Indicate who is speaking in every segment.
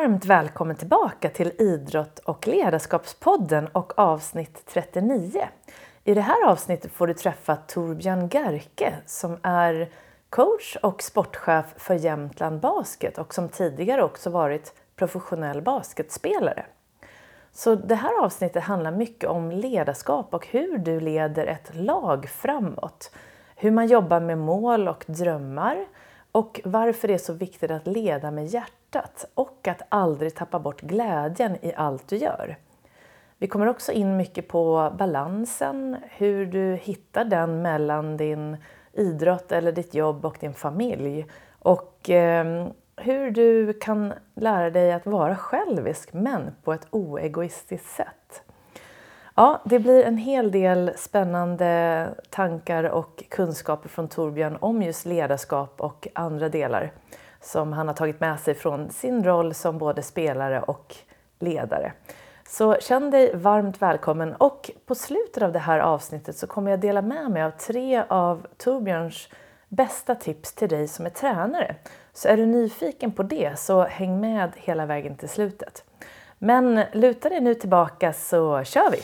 Speaker 1: varmt välkommen tillbaka till Idrott och ledarskapspodden och avsnitt 39. I det här avsnittet får du träffa Torbjörn Gerke som är coach och sportchef för Jämtland Basket och som tidigare också varit professionell basketspelare. Så det här avsnittet handlar mycket om ledarskap och hur du leder ett lag framåt. Hur man jobbar med mål och drömmar och varför det är så viktigt att leda med hjärtat och att aldrig tappa bort glädjen i allt du gör. Vi kommer också in mycket på balansen, hur du hittar den mellan din idrott eller ditt jobb och din familj. Och eh, hur du kan lära dig att vara självisk men på ett oegoistiskt sätt. Ja, det blir en hel del spännande tankar och kunskaper från Torbjörn om just ledarskap och andra delar som han har tagit med sig från sin roll som både spelare och ledare. Så känn dig varmt välkommen och på slutet av det här avsnittet så kommer jag dela med mig av tre av Torbjörns bästa tips till dig som är tränare. Så är du nyfiken på det så häng med hela vägen till slutet. Men luta dig nu tillbaka så kör vi!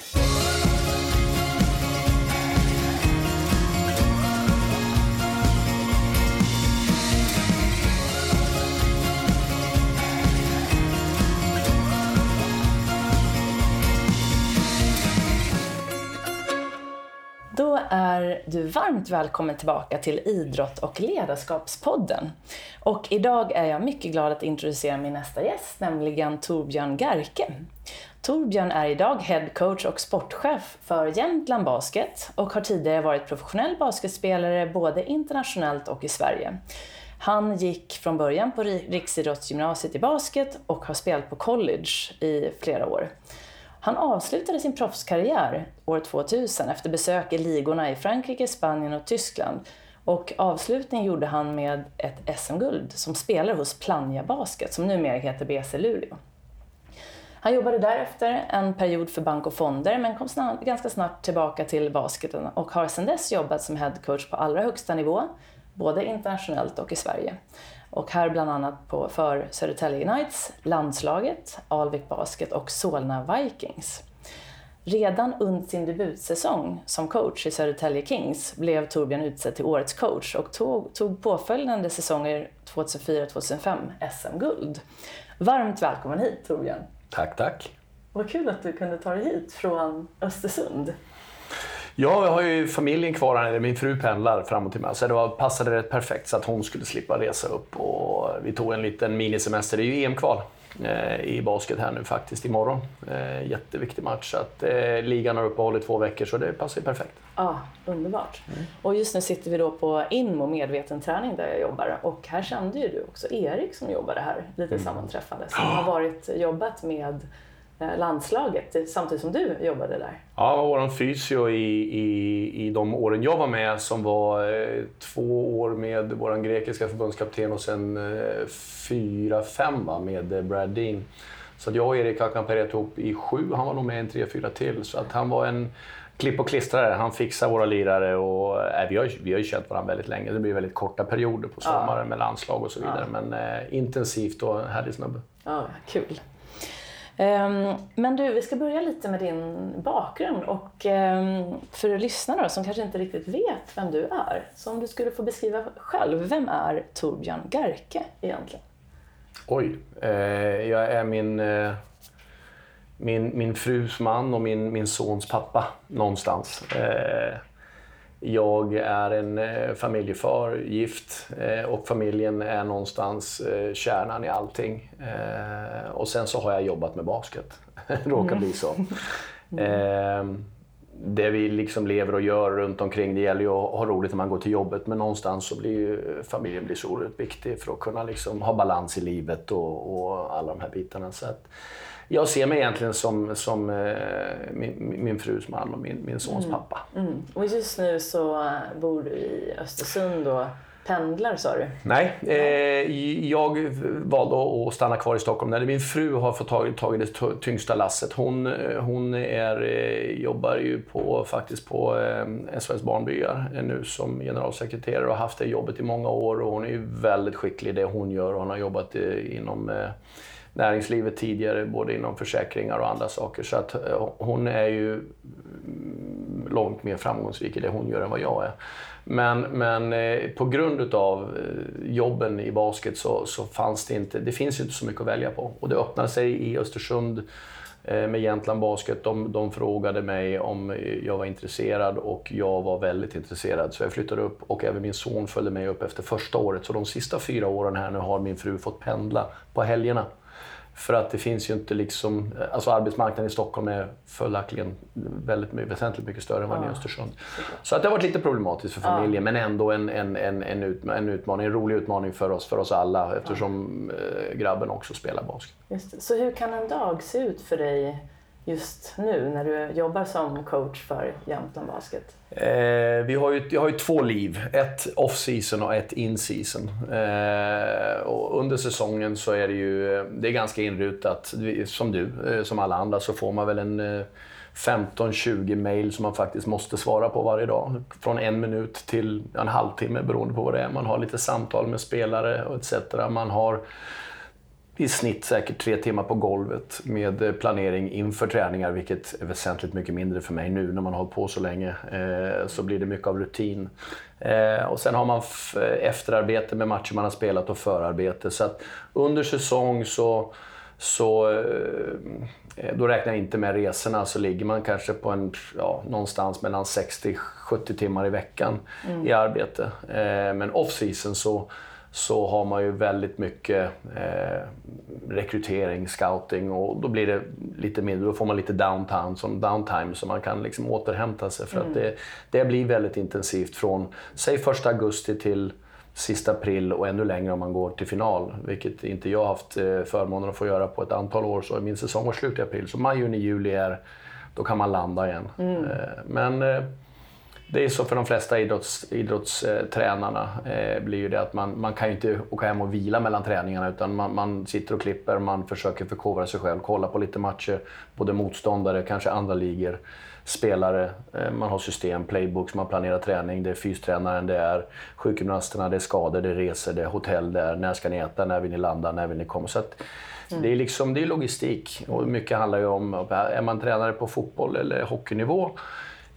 Speaker 1: Är du varmt välkommen tillbaka till Idrott och ledarskapspodden. Och idag är jag mycket glad att introducera min nästa gäst, nämligen Torbjörn Gerke. Torbjörn är idag head coach och sportchef för Jämtland Basket och har tidigare varit professionell basketspelare både internationellt och i Sverige. Han gick från början på Riksidrottsgymnasiet i basket och har spelat på college i flera år. Han avslutade sin proffskarriär år 2000 efter besök i ligorna i Frankrike, Spanien och Tyskland. Och avslutningen gjorde han med ett SM-guld som spelare hos Plannja Basket, som numera heter BC Luleå. Han jobbade därefter en period för bank och fonder men kom snabbt, ganska snart tillbaka till basketen och har sedan dess jobbat som headcoach på allra högsta nivå, både internationellt och i Sverige. Och här bland annat på, för Södertälje Knights, landslaget, Alvik Basket och Solna Vikings. Redan under sin debutsäsong som coach i Södertälje Kings blev Torbjörn utsedd till årets coach och tog, tog påföljande säsonger 2004-2005 SM-guld. Varmt välkommen hit Torbjörn!
Speaker 2: Tack, tack!
Speaker 1: Vad kul att du kunde ta dig hit från Östersund.
Speaker 2: Ja, jag har ju familjen kvar här. Min fru pendlar fram och tillbaka. Så det var, passade rätt perfekt så att hon skulle slippa resa upp. Och vi tog en liten minisemester. Det är ju EM-kval eh, i basket här nu faktiskt imorgon. Eh, jätteviktig match. Så att, eh, ligan har uppehåll i två veckor så det passar ju perfekt.
Speaker 1: Ja, ah, underbart. Mm. Och just nu sitter vi då på INMO medveten träning där jag jobbar. Och här kände ju du också Erik som jobbade här lite mm. sammanträffande. Som har varit, jobbat med landslaget samtidigt som du jobbade där?
Speaker 2: Ja, vår fysio i, i, i de åren jag var med som var eh, två år med vår grekiska förbundskapten och sen eh, fyra, fem va, med Brad Dean. Så att jag och Erik har kamperat ihop i sju, han var nog med en tre, fyra till. Så att han var en klipp och klistrare. Han fixar våra lirare och äh, vi, har, vi har ju känt varandra väldigt länge. Det blir väldigt korta perioder på sommaren ja. med landslag och så vidare. Ja. Men äh, intensivt och härlig snubbe.
Speaker 1: Ja, kul. Ehm, men du, vi ska börja lite med din bakgrund och ehm, för lyssnare som kanske inte riktigt vet vem du är. Så om du skulle få beskriva själv, vem är Torbjörn Gerke egentligen?
Speaker 2: Oj, eh, jag är min, eh, min, min frus man och min, min sons pappa någonstans. Eh, jag är en eh, familjefar, gift eh, och familjen är någonstans eh, kärnan i allting. Och sen så har jag jobbat med basket. Råkar bli så. Mm. Det vi liksom lever och gör runt omkring, det gäller ju att ha roligt när man går till jobbet men någonstans så blir ju familjen blir så oerhört viktig för att kunna liksom ha balans i livet och, och alla de här bitarna. Så att, jag ser mig egentligen som, som eh, min, min frus man och min, min sons mm. pappa.
Speaker 1: Mm. Och just nu så bor du i Östersund och pendlar sa du?
Speaker 2: Nej, eh, jag valde att stanna kvar i Stockholm. Min fru har fått tagit, tagit det tyngsta lasset. Hon, hon är, eh, jobbar ju på, faktiskt på eh, SOS Barnbyar nu som generalsekreterare och har haft det jobbet i många år. Och hon är väldigt skicklig i det hon gör och hon har jobbat eh, inom näringslivet tidigare, både inom försäkringar och andra saker. Så att eh, hon är ju långt mer framgångsrik i det hon gör än vad jag är. Men, men eh, på grund av eh, jobben i basket så, så fanns det inte, det finns inte så mycket att välja på. Och det öppnade sig i Östersund med Jämtland Basket. De, de frågade mig om jag var intresserad och jag var väldigt intresserad. Så jag flyttade upp och även min son följde med upp efter första året. Så de sista fyra åren här nu har min fru fått pendla på helgerna. För att det finns ju inte liksom, alltså arbetsmarknaden i Stockholm är följaktligen väldigt, väsentligt mycket större än vad den är i Östersund. Så att det har varit lite problematiskt för familjen, men ändå en, en, en, en, utmaning, en rolig utmaning för oss, för oss alla eftersom. Eh, grabben också spelar basket.
Speaker 1: Så hur kan en dag se ut för dig just nu när du jobbar som coach för Jämtland Basket?
Speaker 2: Eh, vi har ju, jag har ju två liv. Ett off-season och ett in-season. Eh, och under säsongen så är det ju eh, det är ganska inrutat. Som du, eh, som alla andra, så får man väl en eh, 15-20 mail som man faktiskt måste svara på varje dag. Från en minut till en halvtimme beroende på vad det är. Man har lite samtal med spelare och etc. Man har i snitt säkert tre timmar på golvet med planering inför träningar, vilket är väsentligt mycket mindre för mig nu när man har hållit på så länge. Eh, så blir det mycket av rutin. Eh, och sen har man efterarbete med matcher man har spelat och förarbete. Så att under säsong så, så eh, då räknar jag inte med resorna, så ligger man kanske på en, ja, någonstans mellan 60-70 timmar i veckan mm. i arbete. Men off-season så så har man ju väldigt mycket eh, rekrytering, scouting och då blir det lite mindre, då får man lite downtown, som downtime så man kan liksom återhämta sig. För mm. att det, det blir väldigt intensivt från, säg 1 augusti till sista april och ännu längre om man går till final. Vilket inte jag haft eh, förmånen att få göra på ett antal år. Så min säsong var slut i april. Så maj, juni, juli är, då kan man landa igen. Mm. Eh, men eh, det är så för de flesta idrotts, idrottstränarna. Eh, blir ju det att man, man kan ju inte åka hem och vila mellan träningarna utan man, man sitter och klipper, man försöker förkovra sig själv, kolla på lite matcher, både motståndare, kanske andra ligor, spelare, eh, man har system, playbooks, man planerar träning, det är fystränaren, det är sjukgymnasterna, det är skador, det är resor, det är hotell, det är när ska ni äta, när vill ni landa, när vill ni komma? Så att, Mm. Det är liksom, det är logistik och mycket handlar ju om, är man tränare på fotboll eller hockeynivå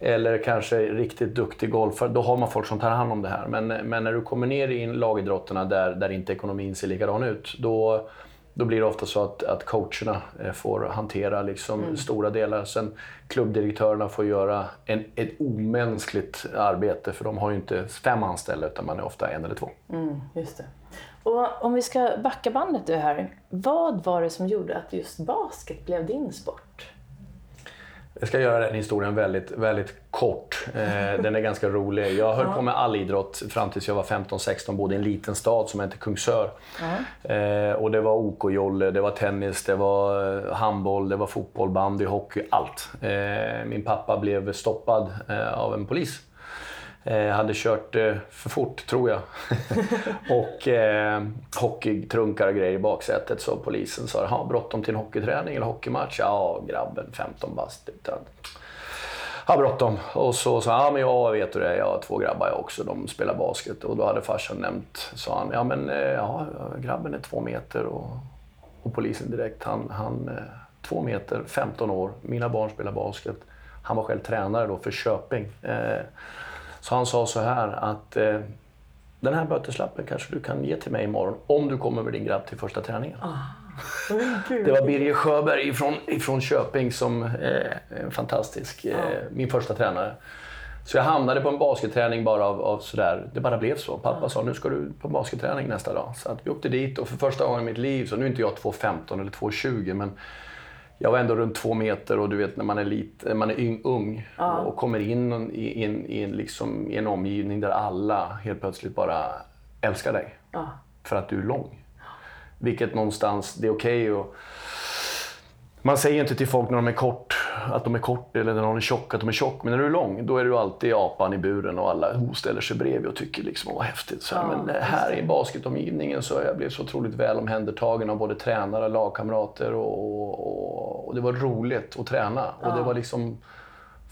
Speaker 2: eller kanske riktigt duktig golfare, då har man folk som tar hand om det här. Men, men när du kommer ner i lagidrotterna där, där inte ekonomin ser likadan ut, då, då blir det ofta så att, att coacherna eh, får hantera liksom mm. stora delar. Sen klubbdirektörerna får göra en, ett omänskligt arbete, för de har ju inte fem anställda, utan man är ofta en eller två.
Speaker 1: Mm, just det. Och om vi ska backa bandet du här, vad var det som gjorde att just basket blev din sport?
Speaker 2: Jag ska göra den historien väldigt, väldigt kort. Eh, den är ganska rolig. Jag höll på med all idrott fram tills jag var 15-16, bodde i en liten stad som heter Kungsör. Eh, och det var OK-jolle, det var tennis, det var eh, handboll, det var fotboll, bandy, hockey, allt. Min pappa blev stoppad av en polis Eh, hade kört eh, för fort, tror jag. och eh, hockeytrunkar och grejer i baksätet. Så polisen sa, ha bråttom till en hockeyträning eller hockeymatch? Ja, grabben 15 bast. Typ, Utan, har bråttom. Och så sa han, ja men jag vet hur det, är, jag har två grabbar jag också, de spelar basket. Och då hade farsan nämnt, sa han, ja men eh, ja, grabben är två meter och, och polisen direkt, han, han eh, två meter, 15 år, mina barn spelar basket. Han var själv tränare då för Köping. Eh, så han sa så här att eh, den här böteslappen kanske du kan ge till mig imorgon om du kommer med din grabb till första träningen. Ah. det var Birger Sjöberg ifrån, ifrån Köping som eh, är fantastisk, eh, min första tränare. Så jag hamnade på en basketträning bara av, av sådär, det bara blev så. Pappa sa nu ska du på basketträning nästa dag. Så att vi åkte dit och för första gången i mitt liv, så nu är inte jag 2,15 eller 2,20 men jag var ändå runt två meter och du vet när man är, lite, man är ung ja. och kommer in i, in, i, en, liksom, i en omgivning där alla helt plötsligt bara älskar dig. Ja. För att du är lång. Vilket någonstans, det är okej okay man säger inte till folk när de är kort att de är kort eller när de är tjock att de är tjock. Men när du är lång, då är du alltid apan i buren och alla ställer sig bredvid och tycker liksom, vad häftigt. Så, ja, men här i basketomgivningen så jag blev så otroligt väl omhändertagen av både tränare och lagkamrater och, och, och det var roligt att träna. Ja. Och det var liksom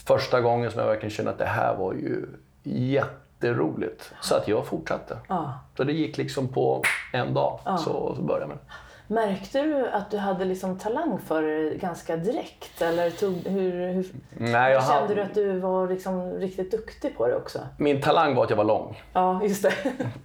Speaker 2: första gången som jag verkligen kände att det här var ju jätteroligt. Så att jag fortsatte. Ja. Så det gick liksom på en dag, så, så började jag med det.
Speaker 1: Märkte du att du hade liksom talang för det ganska direkt? Eller tog, hur, hur,
Speaker 2: Nej, jag
Speaker 1: kände
Speaker 2: hade-
Speaker 1: du att du var liksom riktigt duktig på det också?
Speaker 2: Min talang var att jag var lång.
Speaker 1: Ja, just det.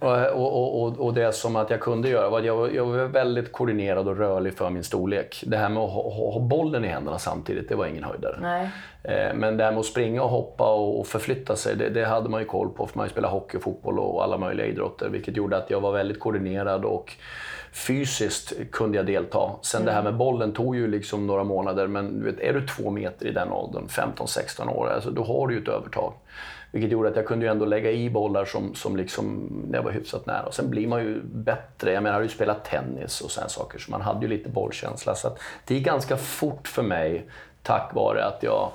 Speaker 2: Och, och, och, och det som att jag kunde göra var att jag, var- jag var väldigt koordinerad och rörlig för min storlek. Det här med att ha, ha, bollen i händerna samtidigt, det var ingen höjdare.
Speaker 1: Nej.
Speaker 2: Eh, Men det här med att springa och hoppa och förflytta sig, det, det hade man ju koll på för man spelat hockey, fotboll och alla möjliga idrotter. Vilket gjorde att jag var väldigt koordinerad och fysiskt kunde jag delta. Sen det här med bollen tog ju liksom några månader, men du vet, är du två meter i den åldern, 15-16 år, alltså, då har du ju ett övertag. Vilket gjorde att jag kunde ju ändå lägga i bollar som, som liksom, jag var hyfsat nära. Och sen blir man ju bättre. Jag menar, jag hade ju spelat tennis och sådana saker, så man hade ju lite bollkänsla. Så det gick ganska fort för mig, tack vare att jag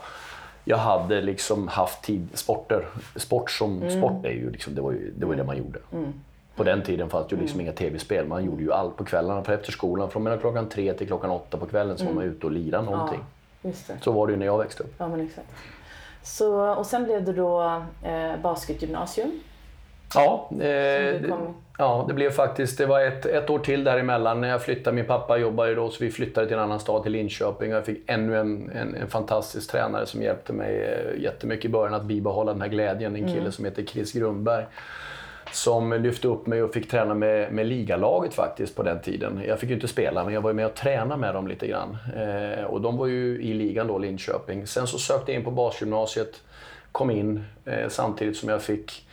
Speaker 2: jag hade liksom haft tid, sporter, sport som sport är ju liksom, det var ju det, var det man gjorde. På den tiden fanns det ju liksom inga tv-spel, man gjorde ju allt på kvällarna. För efter skolan, från mellan klockan tre till klockan åtta på kvällen så var man ute och lirade någonting.
Speaker 1: Det.
Speaker 2: Så var det ju när jag växte upp.
Speaker 1: Ja, men exakt. Så, och sen blev det då eh, basketgymnasium.
Speaker 2: Ja, eh, ja, det blev faktiskt det var ett, ett år till däremellan när jag flyttade. Min pappa jobbade då så vi flyttade till en annan stad, till Linköping. Och jag fick ännu en, en, en fantastisk tränare som hjälpte mig eh, jättemycket i början att bibehålla den här glädjen. En kille som heter Chris Grundberg. Som lyfte upp mig och fick träna med, med ligalaget faktiskt på den tiden. Jag fick ju inte spela, men jag var ju med och tränade med dem lite grann. Eh, och de var ju i ligan då, Linköping. Sen så sökte jag in på basgymnasiet, kom in eh, samtidigt som jag fick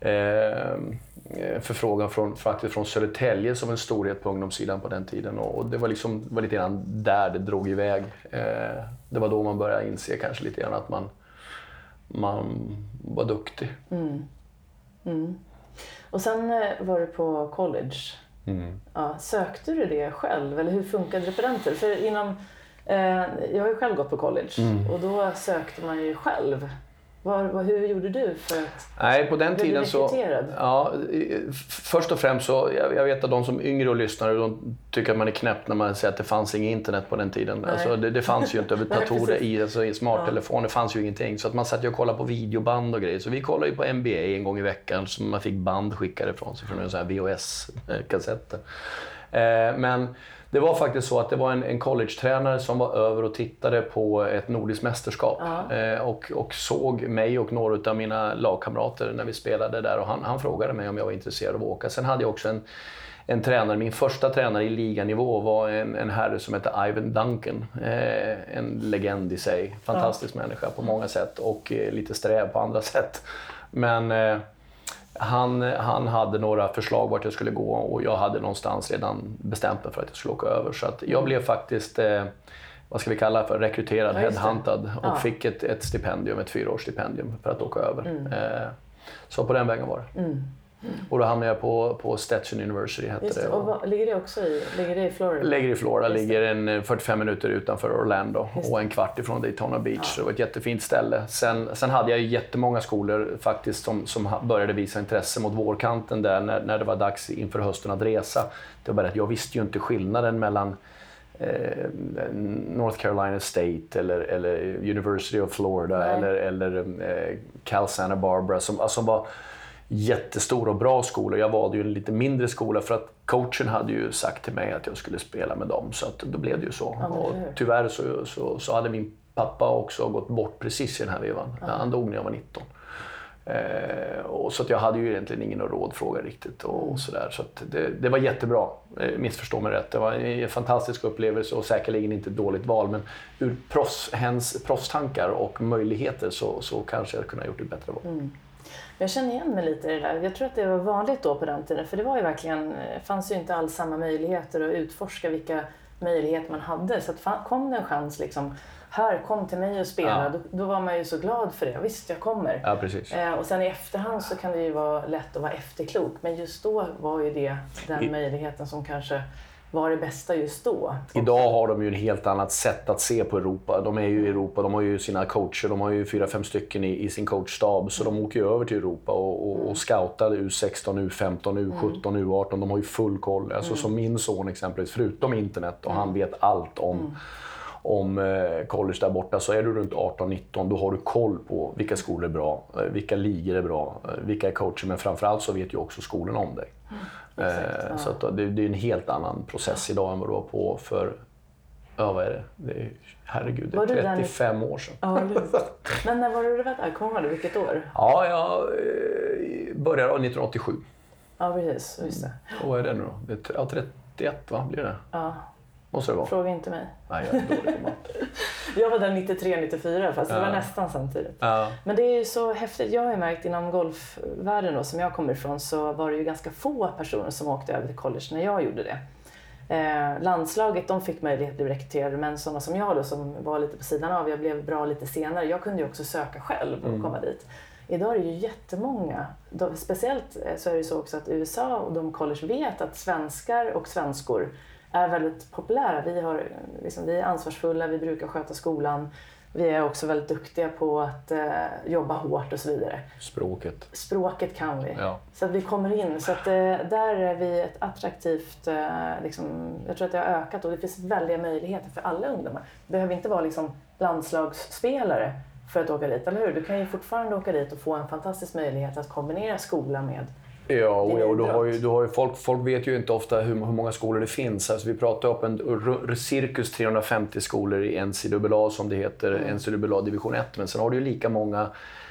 Speaker 2: eh, eh förfrågan från, faktiskt från Södertälje som en storhet på ungdomssidan på den tiden. Och, och det var, liksom, var lite grann där det drog iväg. Eh, det var då man började inse kanske lite grann att man, man var duktig. Mm. Mm.
Speaker 1: Och sen eh, var du på college.
Speaker 2: Mm.
Speaker 1: Ja, sökte du det själv eller hur funkade det på den tiden? För inom, eh, jag har ju själv gått på college
Speaker 2: Mm.
Speaker 1: och då sökte man ju själv. Var, var, hur gjorde du för att...
Speaker 2: Nej, på den
Speaker 1: Blev
Speaker 2: tiden så... Ja, först och främst så, jag, jag vet att de som yngre och lyssnar, de tycker att man är knäpp när man säger att det fanns inget internet på den tiden. Alltså, det, det fanns ju inte över datorer i, alltså, i smarttelefoner, det fanns ju ingenting. Så att man satt ju och kollade på videoband och grejer. Så vi kollade ju på NBA en gång i veckan, så man fick band skickade ifrån sig från VHS-kassetter. Eh, men det var faktiskt så att det var en, en college-tränare som var över och tittade på ett nordiskt mästerskap. Eh, och, och såg mig och några av mina lagkamrater när vi spelade där. Och han, han frågade mig om jag var intresserad av att åka. Sen hade jag också en, en tränare, min första tränare i liganivå var en, en herre som hette Ivan Duncan. Eh, en legend i sig. Fantastisk människa på många sätt och eh, lite sträv på andra sätt. Men eh, han, han hade några förslag vart jag skulle gå och jag hade någonstans redan bestämt mig för att jag skulle åka över. Så att jag blev faktiskt, eh, vad ska vi kalla för, rekryterad,
Speaker 1: Ja,
Speaker 2: headhuntad och
Speaker 1: Ja.
Speaker 2: fick ett, ett stipendium, ett fyraårsstipendium för att åka över. Eh, så på den vägen var det. Och då hamnade jag på, på Stetson University, hette
Speaker 1: Just
Speaker 2: det.
Speaker 1: Och vad, ligger det också i, ligger det i Florida?
Speaker 2: Ligger i Florida,
Speaker 1: Just
Speaker 2: ligger en eh, 45 minuter utanför Orlando och en kvart ifrån Daytona Beach. Så det var ett jättefint ställe. Sen, sen hade jag jättemånga skolor faktiskt som, som började visa intresse mot vårkanten där när, när det var dags inför hösten att resa. Det var bara att jag visste ju inte skillnaden mellan eh, North Carolina State eller, eller University of Florida
Speaker 1: Nej.
Speaker 2: eller, eller eh, Cal Santa Barbara som, alltså, som var jättestora och bra skolor. Jag valde ju en lite mindre skola för att coachen hade ju sagt till mig att jag skulle spela med dem. Så att då blev det ju så.
Speaker 1: Ja,
Speaker 2: och tyvärr så, så, så hade min pappa också gått bort precis i den här vevan. Han dog när jag var 19. Eh, och så att jag hade ju egentligen ingen rådfråga riktigt. Och,
Speaker 1: Mm.
Speaker 2: och så där. så att det, det var jättebra, eh, missförstå mig rätt. Det var en fantastisk upplevelse och säkerligen inte ett dåligt val. Men ur proffs, hens proffstankar och möjligheter så, så kanske jag kunde ha gjort ett bättre val.
Speaker 1: Mm. Jag känner igen mig lite i det där. Jag tror att det var vanligt då på den tiden. För det var ju verkligen, det fanns ju inte alls samma möjligheter att utforska vilka möjligheter man hade. Så att kom det en chans liksom, här kom till mig och spela.
Speaker 2: Ja.
Speaker 1: Då, då var man ju så glad för det. Visst, jag kommer.
Speaker 2: Ja, precis.
Speaker 1: Eh, och sen i efterhand så kan det ju vara lätt att vara efterklok. Men just då var ju det den
Speaker 2: I-
Speaker 1: möjligheten som kanske var det bästa just då.
Speaker 2: Idag har de ju ett helt annat sätt att se på Europa. De är ju i Europa, de har ju sina coacher, de har ju fyra, fem stycken i, i sin coachstab. Så de åker ju över till Europa och, och, och scoutar U16, U15, U17, U18. De har ju full koll. Alltså som min son exempelvis, förutom internet och han vet allt om om eh, college där borta så är du runt 18-19 då har du koll på vilka skolor är bra, eh, vilka ligor är bra, eh, vilka är coacher men framförallt så vet ju också skolorna om dig.
Speaker 1: Exakt,
Speaker 2: Eh,
Speaker 1: ja.
Speaker 2: Så att det, det är en helt annan process idag än vad det var på för, ja vad är det? det är, herregud, det är
Speaker 1: där
Speaker 2: 35 år sedan.
Speaker 1: Ja. Men när var du där? Kommer du vilket år?
Speaker 2: Ja, jag eh, började 1987.
Speaker 1: Ja, precis. Just det.
Speaker 2: Och vad är det nu då? Det är, ja, 31 va? Blir det?
Speaker 1: Ja,
Speaker 2: Måste det vara?
Speaker 1: fråga inte mig.
Speaker 2: Nej, jag är dålig på matte.
Speaker 1: Jag var där 93, 94 fast det var
Speaker 2: Ja.
Speaker 1: nästan samtidigt.
Speaker 2: Ja.
Speaker 1: Men det är ju så häftigt. Jag har ju märkt inom golfvärlden då, som jag kommer ifrån så var det ju ganska få personer som åkte över till college när jag gjorde det. Eh, landslaget de fick möjlighet att bli rekryterade men sådana som jag då som var lite på sidan av, jag blev bra lite senare, jag kunde ju också söka själv och komma dit. Idag är det ju jättemånga, då, speciellt eh, så är det så också att USA och de college vet att svenskar och svenskor är väldigt populära. Vi, har, liksom, vi är ansvarsfulla, vi brukar sköta skolan. Vi är också väldigt duktiga på att eh, jobba hårt och så vidare.
Speaker 2: Språket.
Speaker 1: Språket kan vi.
Speaker 2: Ja.
Speaker 1: Så att vi kommer in. Så att, eh, där är vi ett attraktivt... Eh, liksom, jag tror att det har ökat och det finns väldiga möjligheter för alla ungdomar. Det behöver inte vara liksom, landslagsspelare för att åka dit, eller hur? Du kan ju fortfarande åka dit och få en fantastisk möjlighet att kombinera skola med...
Speaker 2: Ja, och, ja, och du har ju, du har ju folk, folk vet ju inte ofta hur, hur många skolor det finns. Alltså, vi pratar upp en cirkus 350 skolor i NCAA som det heter,
Speaker 1: Mm.
Speaker 2: NCAA division 1. Men sen har du ju lika många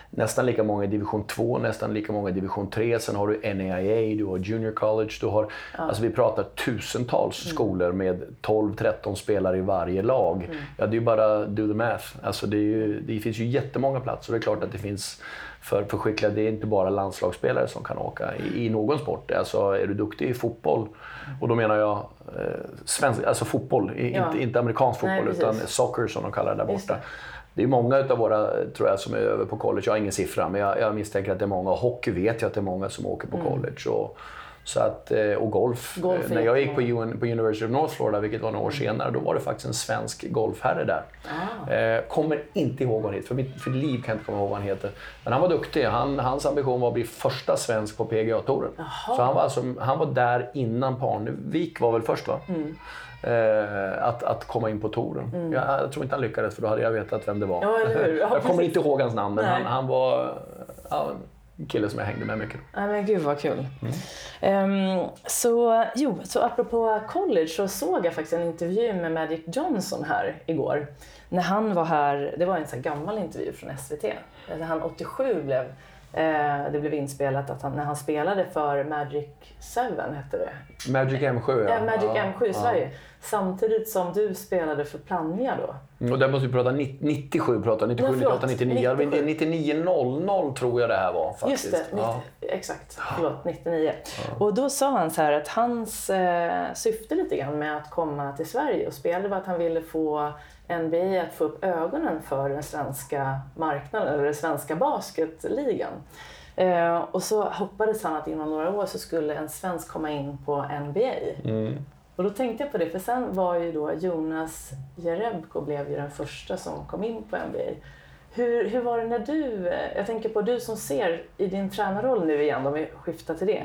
Speaker 2: Nästan lika många i division 2, nästan lika många i division 3. Sen har du NAIA, du har Junior College. Du har, alltså vi pratar tusentals
Speaker 1: Mm.
Speaker 2: skolor med 12-13 spelare i varje lag.
Speaker 1: Mm.
Speaker 2: Ja, det är ju bara do the math. Alltså det, ju, det finns ju jättemånga platser. Det är klart att det finns för, för skickliga, det är inte bara landslagsspelare som kan åka i, i någon sport. Alltså är du duktig i fotboll, och då menar jag eh, svensk, alltså fotboll,
Speaker 1: Ja.
Speaker 2: inte, inte amerikansk
Speaker 1: Nej,
Speaker 2: fotboll
Speaker 1: precis.
Speaker 2: utan soccer som de kallar det där borta.
Speaker 1: det.
Speaker 2: Det är många av våra, tror jag, som är över på college. Jag har ingen siffra, men jag, jag misstänker att det är många. Hockey vet jag att det är många som åker på college. Och, så att, eh, och golf.
Speaker 1: Mm. Golf är
Speaker 2: När jag gick på. UN, på University of North Florida, vilket var några år senare, då var det faktiskt en svensk golfherre där.
Speaker 1: Ah.
Speaker 2: Eh, kommer inte ihåg vad han heter, för mitt liv kan jag inte komma ihåg vad han heter. Men han var duktig. Han, hans ambition var att bli första svensk på PGA-touren. Så han var, alltså, han var där innan Parnevik var väl först va?
Speaker 1: Mm.
Speaker 2: Eh, att, att komma in på touren. Jag, jag tror inte han lyckades för då hade jag vetat vem det var.
Speaker 1: Ja? Ja,
Speaker 2: jag kommer inte ihåg hans namn men han, han var ja, kille som jag hängde med mycket.
Speaker 1: Nej men gud vad kul. Ehm, så, jo, så apropå college så såg jag faktiskt en intervju med Magic Johnson här igår. När han var här, det var en här gammal intervju från SVT. När han 87 blev, det blev inspelat att han, när han spelade för Magic 7 hette det.
Speaker 2: Magic M7
Speaker 1: Ja, Magic
Speaker 2: Ja,
Speaker 1: M7 i
Speaker 2: ja.
Speaker 1: Sverige. Samtidigt som du spelade för Plannja då.
Speaker 2: Mm, Och där måste vi prata 90, 97, prata 97,
Speaker 1: Ja, förlåt.
Speaker 2: 98, 99.
Speaker 1: 97.
Speaker 2: 99.00 tror jag det här var faktiskt.
Speaker 1: Just det,
Speaker 2: Ja.
Speaker 1: 90, exakt. Förlåt, 99. Och då sa han så här att hans eh, syfte lite grann med att komma till Sverige och spela var att han ville få NBA att få upp ögonen för den svenska marknaden, eller den svenska basketligan. Eh, och så hoppades han att inom några år så skulle en svensk komma in på NBA. Och då tänkte jag på det, för sen var ju då Jonas Jerebko blev ju den första som kom in på NBA. Hur, hur var det när du, eh, jag tänker på du som ser i din tränarroll nu igen, om vi skiftar till det.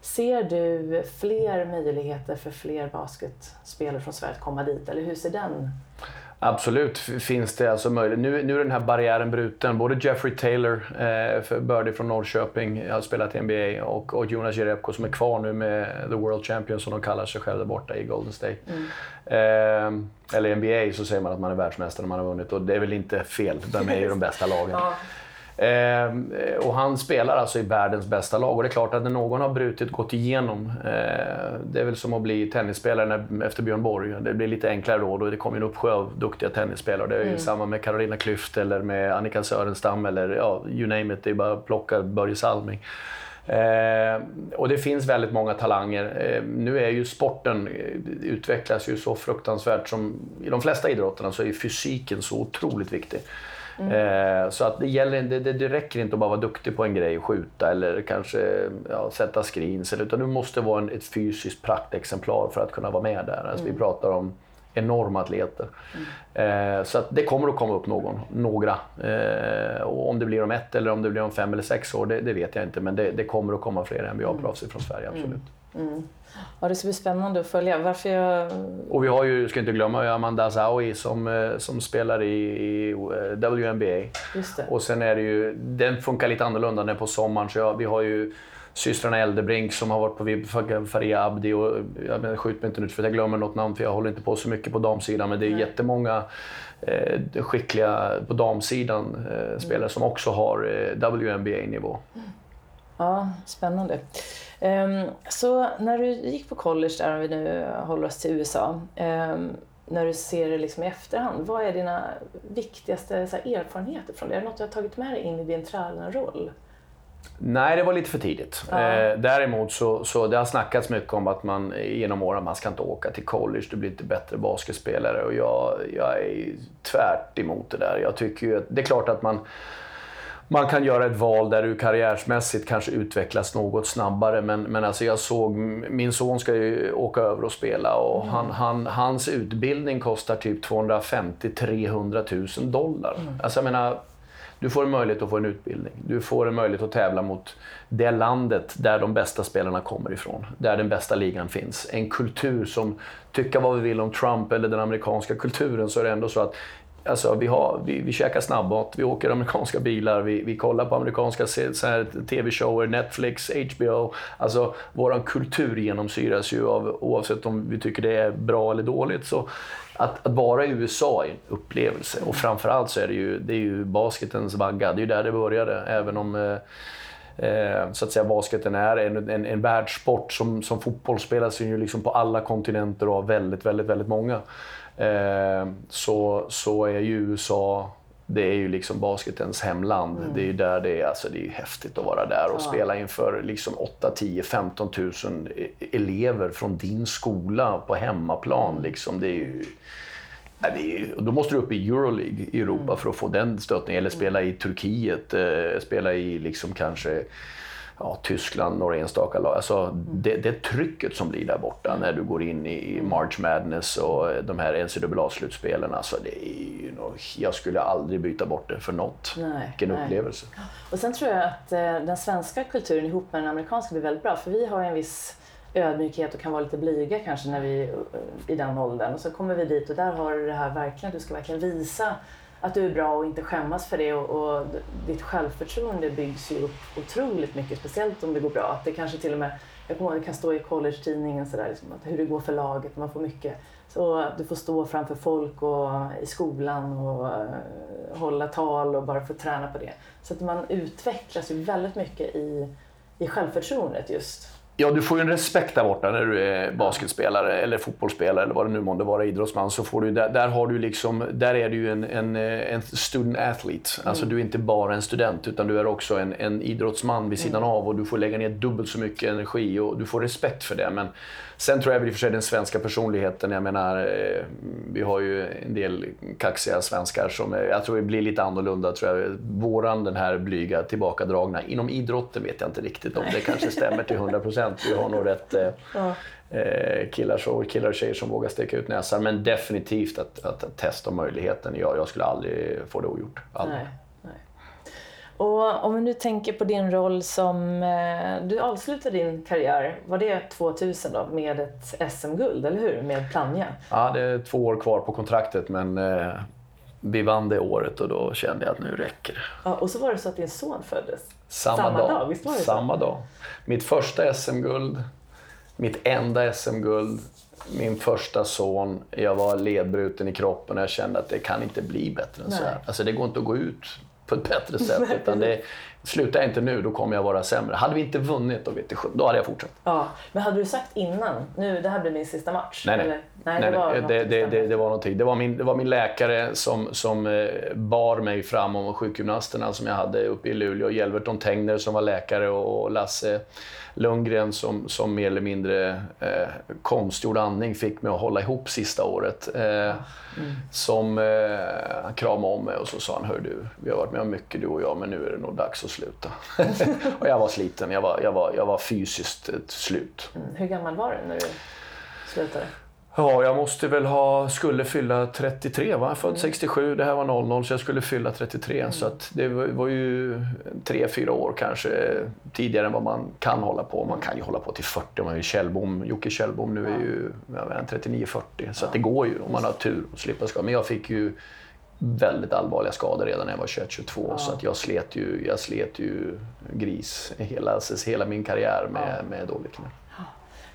Speaker 1: Ser du fler möjligheter för fler basketspelare från Sverige att komma dit? Eller hur ser den?
Speaker 2: Absolut finns det alltså möjlighet. Nu, nu är den här barriären bruten. Både Jeffrey Taylor, eh, för Birdie från Norrköping, har spelat i NBA, och, och Jonas Jerebko som är kvar nu med The World Champions som de kallar sig själva där borta i Golden State. Eh, eller NBA så säger man att man är världsmästare när man har vunnit och det är väl inte fel. De är ju de bästa lagen. Eh, och han spelar alltså i världens bästa lag. Och det är klart att när någon har brutit, gått igenom, eh, det är väl som att bli tennisspelare när, efter Björn Borg. Det blir lite enklare då. då det kommer en uppsjö av duktiga tennisspelare. Det är ju samma med Carolina Klüft eller med Annika Sörenstam eller ja, you name it. Det är bara att plocka Börje Salming. Eh, och det finns väldigt många talanger. Eh, nu är ju sporten, eh, utvecklas ju så fruktansvärt som i de flesta idrotterna så är fysiken så otroligt viktig. Eh, så att det, gäller, det, det, det räcker inte att bara vara duktig på en grej, skjuta eller kanske ja, sätta screens. Utan du måste vara en, ett fysiskt praktexemplar för att kunna vara med där. Alltså, Vi pratar om enorma atleter. Eh, så att det kommer att komma upp någon, några. Eh, och om det blir om ett eller om det blir om fem eller sex år, det, det vet jag inte. Men det, det kommer att komma fler NBA-proffs från Sverige, absolut.
Speaker 1: Ja, det ska bli spännande att följa. Varför jag...
Speaker 2: Och vi har ju, ska inte glömma, Amanda Azawi som, eh, som spelar i, i eh, WNBA. Och sen är det ju, den funkar lite annorlunda när på sommaren. Så jag, vi har ju systrarna Eldebrink som har varit på för Faria Abdi. Och, jag menar, skjut mig inte nu för att jag glömmer något namn för jag håller inte på så mycket på damsidan. Men det är Nej. jättemånga eh, skickliga på damsidan eh, spelare som också har eh, WNBA-nivå.
Speaker 1: Ja, spännande. Um, så när du gick på college, där om vi nu håller oss till USA, um, när du ser det liksom i efterhand, vad är dina viktigaste här, erfarenheter från det? Är det något du har tagit med dig in i din tränarroll?
Speaker 2: Nej, det var lite för tidigt. Ja. Eh, däremot så, så det har snackats mycket om att man genom åren, man ska inte åka till college, du blir inte bättre basketspelare. Och jag, jag är tvärt emot det där. Jag tycker ju att, det är klart att man man kan göra ett val där du karriärsmässigt kanske utvecklas något snabbare. Men, men alltså jag såg, min son ska ju åka över och spela och mm. han, han, hans utbildning kostar typ 250-300 000 dollar. Mm. Alltså jag menar, du får en möjlighet att få en utbildning. Du får en möjlighet att tävla mot det landet där de bästa spelarna kommer ifrån. Där den bästa ligan finns. En kultur som, tycka vad vi vill om Trump eller den amerikanska kulturen, så är det ändå så att Alltså, vi, har, vi, vi käkar snabbmat, vi åker amerikanska bilar, vi, vi kollar på amerikanska tv-shower, Netflix, HBO. Alltså, vår kultur genomsyras ju av, oavsett om vi tycker det är bra eller dåligt. Så att, att vara i USA är en upplevelse. Och framförallt så är det ju, det är ju basketens vagga. Det är ju där det började. Även om eh, eh så att säga basketen är en, en, en världssport som, som fotboll spelas ju liksom på alla kontinenter och av väldigt, väldigt, väldigt många. Eh, så, så är ju USA det är ju liksom basketens hemland. Mm. Det är ju där det är, alltså det är häftigt att vara där och ja. spela inför liksom 8, 10, 15 000 elever från din skola på hemmaplan. Mm. Liksom. Det är ju, det är, då måste du upp i Euroleague i Europa mm. för att få den stöttningen. Eller spela i Turkiet, eh, spela i liksom kanske ja, Tyskland, några enstaka lag. Alltså, mm. det, det trycket som blir där borta mm. när du går in i March Madness och de här NCAA-slutspelen. Alltså, det är ju nog, jag skulle aldrig byta bort det för något. Nej, Vilken nej. upplevelse.
Speaker 1: Och sen tror jag att eh, den svenska kulturen ihop med den amerikanska blir väldigt bra. För vi har en viss ödmjukhet och kan vara lite blyga kanske när vi eh, i den åldern. Och så kommer vi dit och där har du det här verkligen, du ska verkligen visa att du är bra och inte skämmas för det och, och ditt självförtroende byggs ju upp otroligt mycket, speciellt om det går bra. Att det kanske till och med, jag kommer ihåg, det kan stå i college-tidningen sådär, liksom, att hur det går för laget, man får mycket. Så du får stå framför folk och i skolan och uh, hålla tal och bara få träna på det. Så att man utvecklas ju väldigt mycket i, i självförtroendet just.
Speaker 2: Ja, du får ju en respekt där borta när du är basketspelare eller fotbollsspelare eller vad det nu månde vara, idrottsman. Så får du, där, där, har du liksom, där är du ju en, en, en student athlete. Alltså du är inte bara en student utan du är också en, en idrottsman vid sidan mm. av och du får lägga ner dubbelt så mycket energi och du får respekt för det. Men Sen tror jag väl i och för sig den svenska personligheten, jag menar, eh, vi har ju en del kaxiga svenskar som jag tror det blir lite annorlunda. Tror jag. Våran, den här blyga, tillbakadragna. Inom idrotten vet jag inte riktigt om det kanske stämmer till 100 procent. Vi har nog rätt eh, ja. Eh, killar, så, killar och tjejer som vågar sticka ut näsan. Men definitivt att, att, att testa möjligheten. Jag, jag skulle aldrig få det ogjort. Aldrig. Nej.
Speaker 1: Och om vi nu tänker på din roll som... Eh, du avslutade din karriär, var det 2000 då, med ett SM-guld, eller hur? Med Plannja?
Speaker 2: Ja, det är två år kvar på kontraktet men eh, vi vann det året och då kände jag att nu räcker det.
Speaker 1: Ja, och så var det så att din son föddes
Speaker 2: samma, samma dag. dag. Visst var det samma så? dag. Mitt första SM-guld, mitt enda SM-guld, min första son, jag var ledbruten i kroppen och jag kände att det kan inte bli bättre än Nej. så här. Alltså det går inte att gå ut på ett bättre sätt. utan det, slutar jag inte nu, då kommer jag vara sämre. Hade vi inte vunnit, då, vet du, då hade jag fortsatt.
Speaker 1: Ja, men hade du sagt innan, nu det här blir min sista match?
Speaker 2: Nej, nej.
Speaker 1: Eller?
Speaker 2: nej, nej det, var det, det, det, det, var någonting. Det var min, det var min läkare som, som eh, bar mig fram om sjukgymnasterna som jag hade uppe i Luleå. Hjelverton Tengner som var läkare och Lasse Lundgren som, som mer eller mindre eh, konstgjord andning fick mig att hålla ihop sista året. Eh, mm. Som eh, han kramade om mig och så sa han, hör du, vi har varit med om mycket du och jag men nu är det nog dags att sluta. och jag var sliten, jag var, jag var, jag var fysiskt ett slut.
Speaker 1: Mm. Hur gammal var du när du slutade?
Speaker 2: Ja, jag måste väl ha, skulle fylla 33 va? Jag född mm. 67, det här var 00 så jag skulle fylla 33. Mm. Så det var ju 3-4 år kanske tidigare än vad man kan hålla på. Man kan ju hålla på till 40 om man är Kjellbom. Jocke Kjellbom nu är ju 39-40 så att det går ju om man har tur att slippa skada. Men jag fick ju väldigt allvarliga skador redan när jag var 21-22. Ja. Så att jag, slet ju, jag slet ju gris hela, hela min karriär med, ja. med dåligt knä.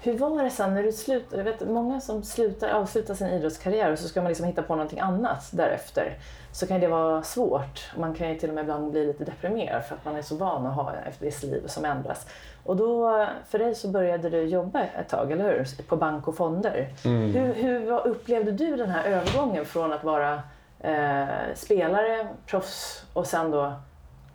Speaker 1: Hur var det sen när du slutade? Jag vet, många som slutar, avslutar sin idrottskarriär och så ska man liksom hitta på någonting annat därefter. Så kan det vara svårt. Man kan ju till och med ibland bli lite deprimerad för att man är så van att ha ett visst liv som ändras. Och då, för dig så började du jobba ett tag, eller hur? På bank och fonder. Mm. Hur, hur upplevde du den här övergången från att vara eh, spelare, proffs och sen då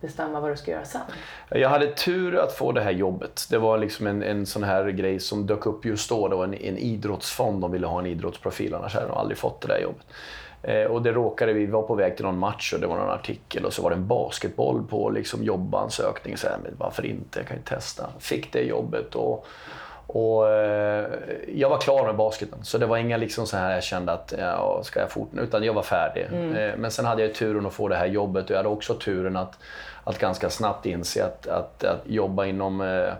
Speaker 1: bestämma vad du ska göra sen?
Speaker 2: Jag hade tur att få det här jobbet. Det var liksom en, en sån här grej som dök upp just då. Det var en, en idrottsfond. De ville ha en idrottsprofil, annars hade de aldrig fått det där jobbet. Eh, och det råkade, vi var på väg till någon match och det var någon artikel och så var det en basketboll på liksom jobbansökning. Så här, men varför inte? Jag kan ju testa. Fick det jobbet och, och eh, jag var klar med basketen. Så det var inga liksom så här jag kände att ja, ska jag fortsätta? Utan jag var färdig. Mm. Eh, men sen hade jag turen att få det här jobbet och jag hade också turen att, att ganska snabbt inse att, att, att jobba inom eh,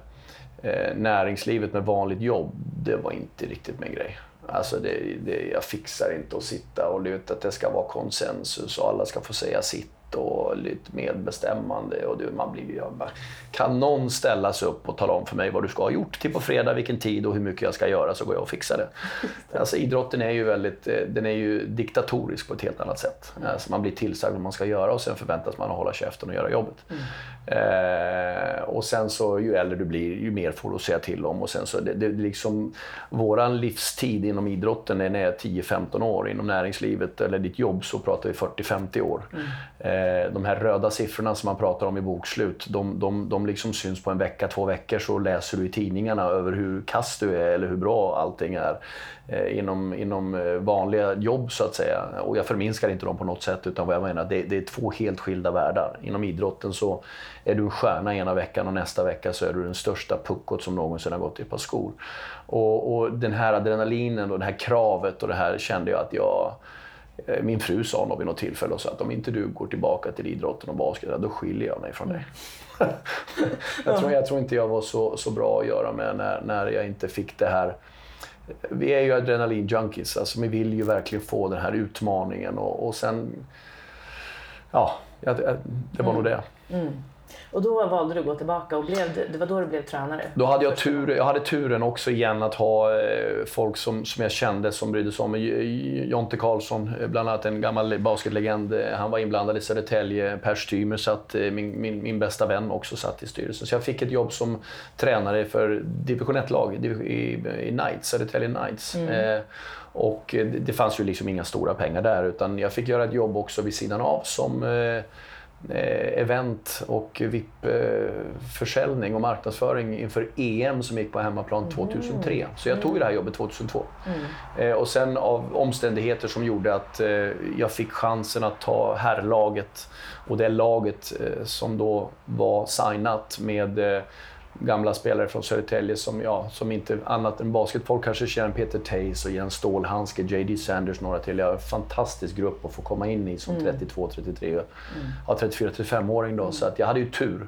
Speaker 2: eh näringslivet med vanligt jobb, det var inte riktigt min grej. Alltså det, det, jag fixar inte att sitta och luta att det ska vara konsensus och alla ska få säga sitt och lite medbestämmande. Och det, man blir, jag bara, kan någon ställa sig upp och tala om för mig vad du ska ha gjort till på fredag, vilken tid och hur mycket jag ska göra så går jag och fixar det. Alltså, idrotten är ju väldigt eh, den är ju diktatorisk på ett helt annat sätt. Mm. Alltså, man blir tillsagd vad man ska göra och sen förväntas man att hålla käften och göra jobbet. Mm. Eh, och sen så ju äldre du blir, ju mer får du att säga till om. Och sen så, det, det, liksom, våran livstid inom idrotten den är 10-15 år. Inom näringslivet eller ditt jobb så pratar vi 40-50 år. Mm. Eh, de här röda siffrorna som man pratar om i bokslut, de, de, de liksom syns på en vecka, två veckor så läser du i tidningarna över hur kass du är eller hur bra allting är eh, inom, inom eh, vanliga jobb så att säga. Och jag förminskar inte dem på något sätt utan vad jag menar, det, det är två helt skilda världar. Inom idrotten så är du en stjärna ena veckan och nästa vecka så är du den största puckot som någonsin har gått i ett par skor. Och, och den här adrenalinen och det här kravet och det här kände jag att jag min fru sa nog vid något tillfälle så att om inte du går tillbaka till idrotten och basket, då skiljer jag mig från dig. jag, tror, jag tror inte jag var så, så bra att göra med när, när jag inte fick det här. Vi är ju adrenalin-junkies, alltså vi vill ju verkligen få den här utmaningen och, och sen... Ja, det var mm. nog det. Mm.
Speaker 1: Och då valde du att gå tillbaka och blev, det var då du blev tränare?
Speaker 2: Då hade jag, tur, jag hade turen också igen att ha eh, folk som, som jag kände som brydde sig om mig. Jonte Karlsson, eh, bland annat en gammal basketlegend. Eh, han var inblandad i Södertälje. Per Stymer satt, min, min, min bästa vän också satt i styrelsen. Så jag fick ett jobb som tränare för division 1-lag i, i, Knights, Södertälje Knights. Mm. Eh, och det, det fanns ju liksom inga stora pengar där utan jag fick göra ett jobb också vid sidan av som Eh, event och VIP-försäljning och marknadsföring inför EM som gick på hemmaplan 2003. Mm. Så jag tog det här jobbet 2002. Mm. Eh, och sen av omständigheter som gjorde att eh, jag fick chansen att ta herrlaget och det laget som då var signat med gamla spelare från Södertälje som, ja, som inte annat än basketfolk kanske känner Peter Tays och Jens Stålhandske, J.D. Sanders, några till. Jag har en fantastisk grupp att få komma in i som mm. 32, 33, mm. ja, 34, 35-åring då. Mm. Så att jag hade ju tur.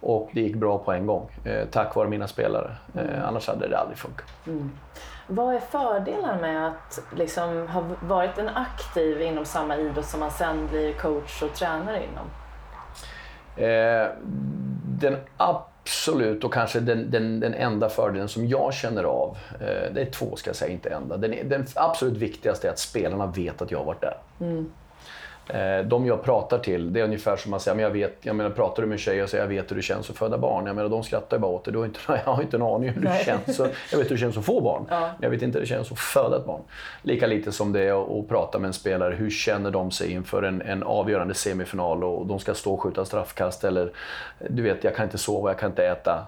Speaker 2: Och det gick bra på en gång. Eh, tack vare mina spelare. Eh, mm. annars hade det aldrig funkat. Mm.
Speaker 1: Vad är fördelarna med att liksom ha varit en aktiv inom samma idrott som man sen blir coach och tränare inom?
Speaker 2: Eh, den absolut, och kanske den, den, den enda fördelen som jag känner av, eh, det är två ska jag säga, inte enda. Den, den absolut viktigaste är att spelarna vet att jag har varit där. Mm. Eh, de jag pratar till, det är ungefär som att säga, men jag vet, jag menar, pratar du med en tjej och säger jag vet hur det känns att föda barn. Jag menar, de skrattar ju bara åt det. Du har inte, jag har inte en aning hur det känns. Så jag vet hur det känns att få barn. Ja. Jag vet inte hur det känns att föda ett barn. Lika lite som det är att prata med en spelare. Hur känner de sig inför en, en avgörande semifinal och de ska stå och skjuta straffkast eller du vet, jag kan inte sova, jag kan inte äta.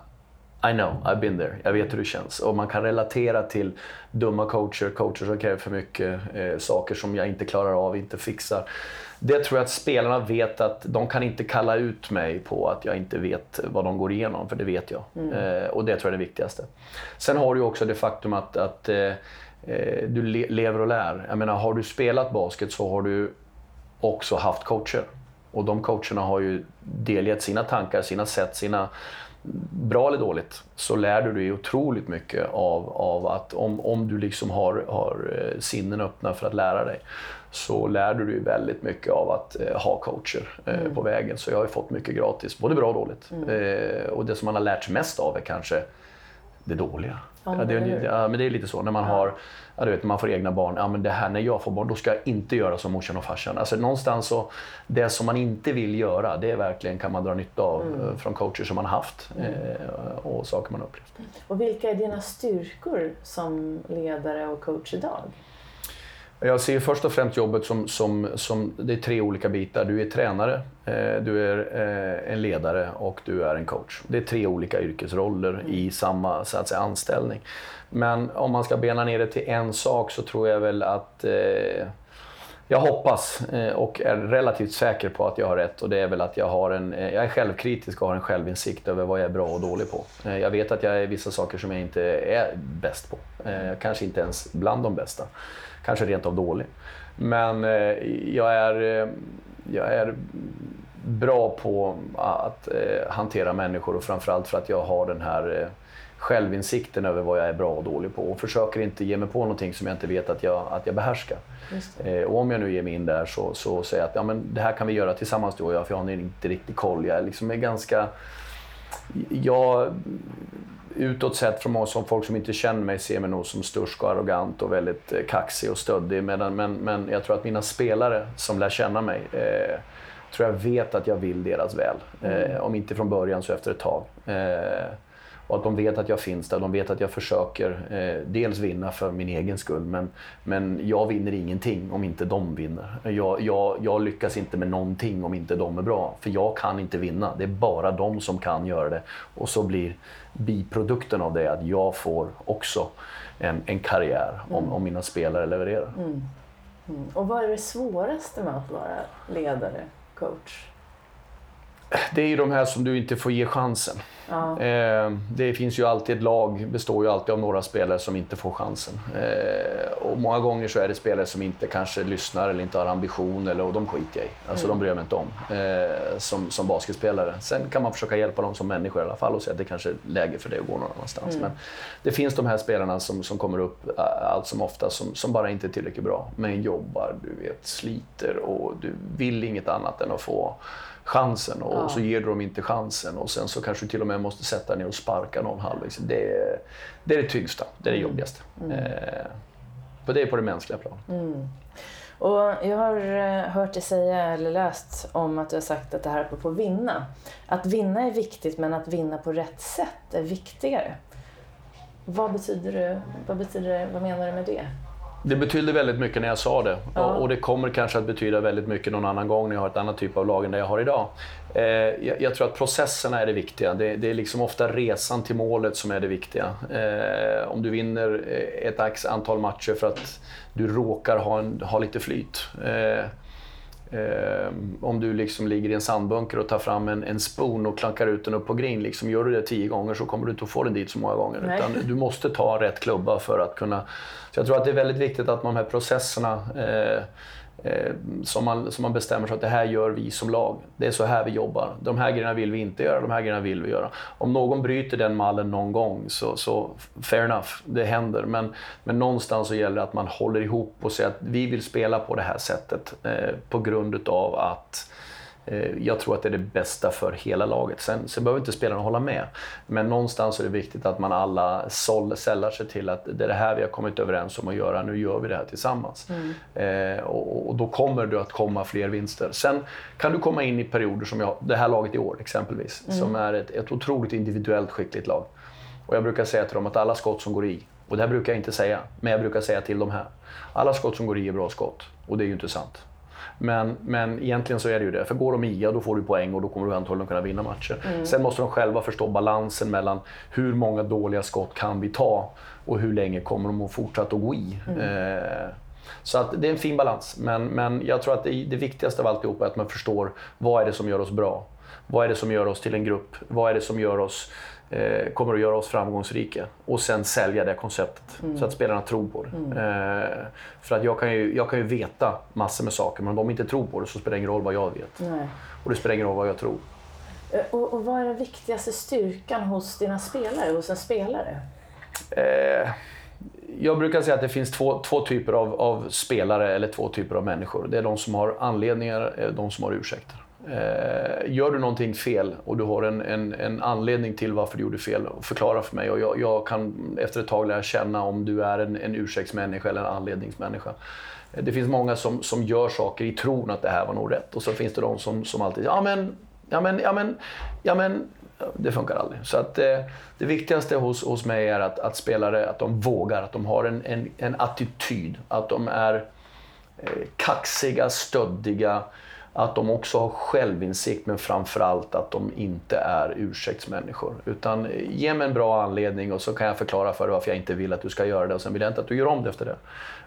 Speaker 2: I know, I've been there. Jag vet hur det känns. Och man kan relatera till dumma coacher, coacher som kräver för mycket, eh, saker som jag inte klarar av, inte fixar. Det tror jag att spelarna vet att de kan inte kalla ut mig på att jag inte vet vad de går igenom, för det vet jag. Mm. Eh, och det tror jag är det viktigaste. Sen har du också det faktum att, att eh, eh, du le lever och lär. Jag menar, har du spelat basket så har du också haft coacher. Och de coacherna har ju delgett sina tankar, sina sätt, sina bra eller dåligt, så lär du dig otroligt mycket av, av att om, om du liksom har, har eh, sinnen öppna för att lära dig, så lär du dig väldigt mycket av att eh, ha coacher eh, mm. på vägen. Så jag har fått mycket gratis, både bra och dåligt. Mm. Eh, och det som man har lärt sig mest av är kanske det dåliga. Ja, ja, det, ja, men det är lite så när man har ja, du vet, man får egna barn. Ja, men det här när jag får barn, då ska jag inte göra som morsan och farsan. Alltså någonstans så, det som man inte vill göra, det är verkligen kan man dra nytta av mm. Eh, från coacher som man haft mm. eh, och saker man upplevt.
Speaker 1: Och vilka är dina styrkor som ledare och coach idag?
Speaker 2: Jag ser först och främst jobbet som, som, som det är tre olika bitar. Du är tränare, eh, du är eh, en ledare och du är en coach. Det är tre olika yrkesroller mm. i samma så att säga, anställning. Men om man ska bena ner det till en sak så tror jag väl att eh, jag hoppas eh, och är relativt säker på att jag har rätt och det är väl att jag, har en, jag är självkritisk och har en självinsikt över vad jag är bra och dålig på. Jag vet att jag är vissa saker som jag inte är bäst på. Kanske inte ens bland de bästa. Kanske rent av dålig. Men jag är, jag är bra på att hantera människor och framförallt för att jag har den här självinsikten över vad jag är bra och dålig på och försöker inte ge mig på någonting som jag inte vet att jag, att jag behärskar. Eh, och om jag nu ger mig in där så, så säger jag att ja, men det här kan vi göra tillsammans du och jag för jag har inte riktigt koll. Jag liksom är ganska... Jag, utåt sett från som folk som inte känner mig ser mig nog som stursk och arrogant och väldigt eh, kaxig och stöddig. Medan, men, men jag tror att mina spelare som lär känna mig eh, tror jag vet att jag vill deras väl. Eh, om inte från början så efter ett tag. Eh, och att de vet att jag finns där. De vet att jag försöker eh, dels vinna för min egen skull, men, men jag vinner ingenting om inte de vinner. Jag, jag, jag lyckas inte med någonting om inte de är bra. För jag kan inte vinna. Det är bara de som kan göra det. Och så blir biprodukten av det att jag får också en, en karriär om, mm. om mina spelare levererar. Mm.
Speaker 1: Mm. Och vad är det svåraste med att vara ledare, coach?
Speaker 2: Det är ju de här som du inte får ge chansen. Ja. Eh, det finns ju alltid ett lag, består ju alltid av några spelare som inte får chansen. Eh, och många gånger så är det spelare som inte kanske lyssnar eller inte har ambition, eller, och de skiter jag i. Alltså mm. de bryr jag mig inte om eh, som, som basketspelare. Sen kan man försöka hjälpa dem som människor i alla fall och säga att det kanske är läge för dig att gå någon annanstans. Mm. Men det finns de här spelarna som, som kommer upp allt som ofta som, som bara inte är tillräckligt bra, men jobbar, du vet, sliter och du vill inget annat än att få chansen och ja. så ger du dem inte chansen och sen så kanske du till och med måste sätta ner och sparka någon halvvägs. Det, är, det är det tyngsta, det är det mm. jobbigaste. Mm. Eh, för det är på det mänskliga planet. Mm.
Speaker 1: Och jag har eh, hört dig säga, eller läst om att du har sagt att det här är på att vinna. Att vinna är viktigt men att vinna på rätt sätt är viktigare. Vad betyder det? Vad, betyder det, vad menar du med det?
Speaker 2: Det betydde väldigt mycket när jag sa det. Ja. Och det kommer kanske att betyda väldigt mycket någon annan gång när jag har ett annat typ av lag än det jag har idag. Eh, jag, jag, tror att processerna är det viktiga. Det, det, är liksom ofta resan till målet som är det viktiga. Eh, om du vinner eh, ett antal matcher för att du råkar ha, en, ha lite flyt. Eh, Eh, om du liksom ligger i en sandbunker och tar fram en, en spoon och klankar ut den upp på green. Liksom, gör du det tio gånger så kommer du inte att få den dit så många gånger. Utan du måste ta rätt klubba för att kunna... Så jag tror att det är väldigt viktigt att de här processerna eh, eh, Eh, som, man, som man bestämmer sig att det här gör vi som lag. Det är så här vi jobbar. De här grejerna vill vi inte göra, de här grejerna vill vi göra. Om någon bryter den mallen någon gång så, så fair enough, det händer. Men, men någonstans så gäller det att man håller ihop och säger att vi vill spela på det här sättet eh, på grund utav att Eh, jag tror att det är det bästa för hela laget. Sen, sen behöver inte spelarna hålla med. Men någonstans är det viktigt att man alla sällar sig till att det är det här vi har kommit överens om att göra, nu gör vi det här tillsammans. Mm. Eh, och, och, då kommer det att komma fler vinster. Sen kan du komma in i perioder som jag, det här laget i år exempelvis, mm. som är ett, ett otroligt individuellt skickligt lag. Och jag brukar säga till dem att alla skott som går i, och det här brukar jag inte säga, men jag brukar säga till dem här. Alla skott som går i är bra skott. Och det är ju inte sant. Men, men egentligen så är det ju det. För går de i, ja, då får du poäng och då kommer du antagligen kunna vinna matcher. Mm. Sen måste de själva förstå balansen mellan hur många dåliga skott kan vi ta och hur länge kommer de att fortsätta att gå i. Mm. Eh, så att det är en fin balans. Men, men jag tror att det, det viktigaste av alltihop är att man förstår vad är det som gör oss bra. Vad är det som gör oss till en grupp? Vad är det som gör oss eh, kommer att göra oss framgångsrika. Och sen sälja det konceptet mm. så att spelarna tror på det. Mm. Eh, för att jag kan, ju, jag kan ju veta massor med saker men om de inte tror på det så spelar det ingen roll vad jag vet. Nej. Och det spelar ingen roll vad jag tror.
Speaker 1: Eh, och, och vad är den viktigaste styrkan hos dina spelare, hos en spelare?
Speaker 2: Eh, jag brukar säga att det finns två, två typer av, av, spelare eller två typer av människor. Det är de som har anledningar, och de som har ursäkter. Eh, gör du någonting fel och du har en, en, en, anledning till varför du gjorde fel, förklara för mig. Och jag, jag kan efter ett tag lära känna om du är en, en ursäktsmänniska eller en anledningsmänniska. Eh, det finns många som, som gör saker i tron att det här var nog rätt. Och så finns det de som, som alltid, ja men, ja men, ja men, ja men, det funkar aldrig. Så att, eh, det viktigaste hos, hos mig är att, att spelare att de vågar, att de har en, en, en attityd. Att de är eh, kaxiga, stöddiga, att de också har självinsikt men framförallt att de inte är ursäktsmänniskor. Utan eh, ge mig en bra anledning och så kan jag förklara för dig varför jag inte vill att du ska göra det och sen vill jag inte att du gör om det efter det.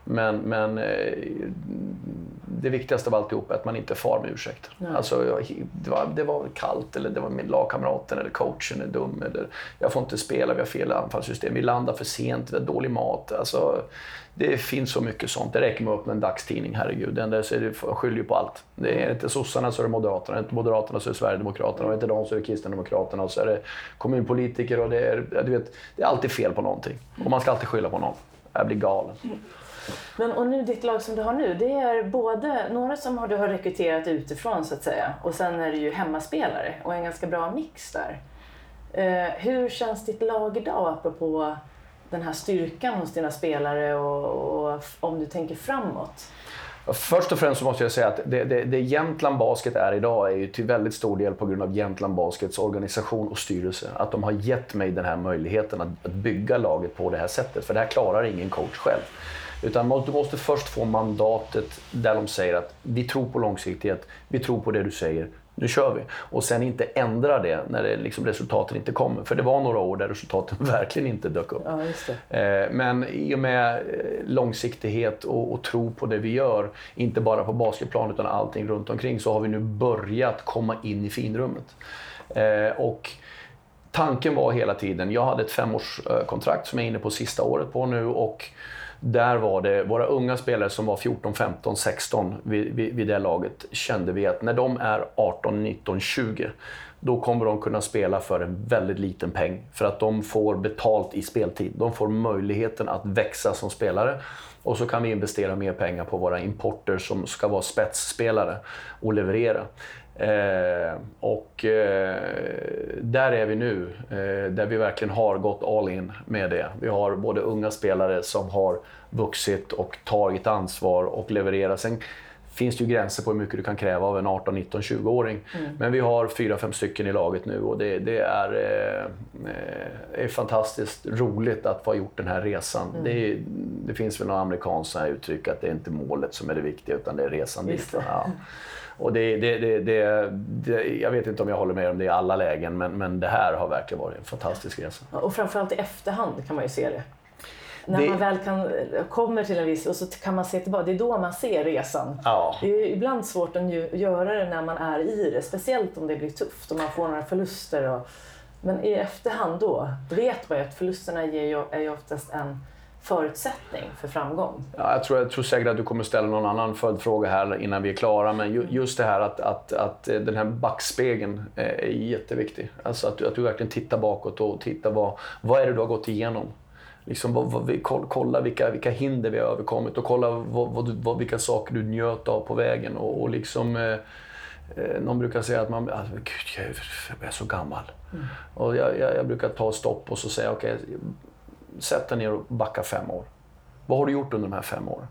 Speaker 2: Men, men eh, det viktigaste av alltihop är att man inte far med ursäkt. Alltså, det, var, det var kallt, eller det var min lagkamraten, eller coachen är dum, eller jag får inte spela, vi har fel anfallssystem, vi landar för sent, vi har dålig mat. Alltså, det finns så mycket sånt. Det räcker med att öppna en dagstidning, herregud. Den där så är det, skyller ju på allt. Det är inte sossarna så är det Moderaterna, är det inte Moderaterna så är det Sverigedemokraterna, och inte de så är det Kristdemokraterna, och så är det kommunpolitiker och det är, du vet, det är alltid fel på någonting. Och man ska alltid skylla på någon. Jag blir galen.
Speaker 1: Men och nu ditt lag som du har nu, det är både några som du har rekryterat utifrån så att säga och sen är det ju hemmaspelare och en ganska bra mix där. Eh, hur känns ditt lag idag apropå den här styrkan hos dina spelare och, och om du tänker framåt?
Speaker 2: Först och främst så måste jag säga att det, det, det Jämtland Basket är idag är ju till väldigt stor del på grund av Jämtland Baskets organisation och styrelse. Att de har gett mig den här möjligheten att, att bygga laget på det här sättet. För det här klarar ingen coach själv. Utan du måste först få mandatet där de säger att vi tror på långsiktighet, vi tror på det du säger, nu kör vi. Och sen inte ändra det när det liksom resultaten inte kommer. För det var några år där resultaten verkligen inte dök upp.
Speaker 1: Ja,
Speaker 2: eh, Men i och med eh, långsiktighet och, och, tro på det vi gör, inte bara på basketplan utan allting runt omkring, så har vi nu börjat komma in i finrummet. Eh, och tanken var hela tiden, jag hade ett femårskontrakt som jag är inne på sista året på nu och där var det våra unga spelare som var 14, 15, 16 vid, vid, vid det laget kände vi att när de är 18, 19, 20 då kommer de kunna spela för en väldigt liten peng. För att de får betalt i speltid. De får möjligheten att växa som spelare. Och så kan vi investera mer pengar på våra importer som ska vara spetsspelare och leverera. Eh, och eh, där är vi nu, eh, där vi verkligen har gått all in med det. Vi har både unga spelare som har vuxit och tagit ansvar och levererat. Sen finns det ju gränser på hur mycket du kan kräva av en 18, 19, 20-åring. Mm. Men vi har fyra, fem stycken i laget nu och det, det är, eh, är fantastiskt roligt att få gjort den här resan. Mm. Det, det, finns väl några amerikanska uttryck att det är inte målet som är det viktiga utan det är resan dit. Ja. Och det, det, det, det, jag vet inte om jag håller med om det i alla lägen, men, men det här har verkligen varit en fantastisk resa.
Speaker 1: Och framförallt i efterhand kan man ju se det. När det... man väl kan, kommer till en viss, och så kan man se tillbaka, det är då man ser resan.
Speaker 2: Ja.
Speaker 1: Det är ibland svårt att göra det när man är i det, speciellt om det blir tufft och man får några förluster. Och, men i efterhand då, då vet man ju att förlusterna ger ju, är ju oftast en förutsättning för framgång?
Speaker 2: Ja, jag, tror, jag tror säkert att du kommer ställa någon annan följdfråga här innan vi är klara. Men ju, just det här att, att, att eh, den här backspegeln är jätteviktig. Alltså att, att du verkligen tittar bakåt och tittar vad, vad är det du har gått igenom. Liksom, vad, vad, kolla vilka, vilka hinder vi har överkommit och kolla vad, vad, vilka saker du njöt av på vägen. Och, och liksom, eh, eh någon brukar säga att man alltså, Gud, jag är så gammal. Mm. Och jag, jag, jag, brukar ta stopp och så säga okej, okay, sätt dig ner och backa fem år. Vad har du gjort under de här fem åren?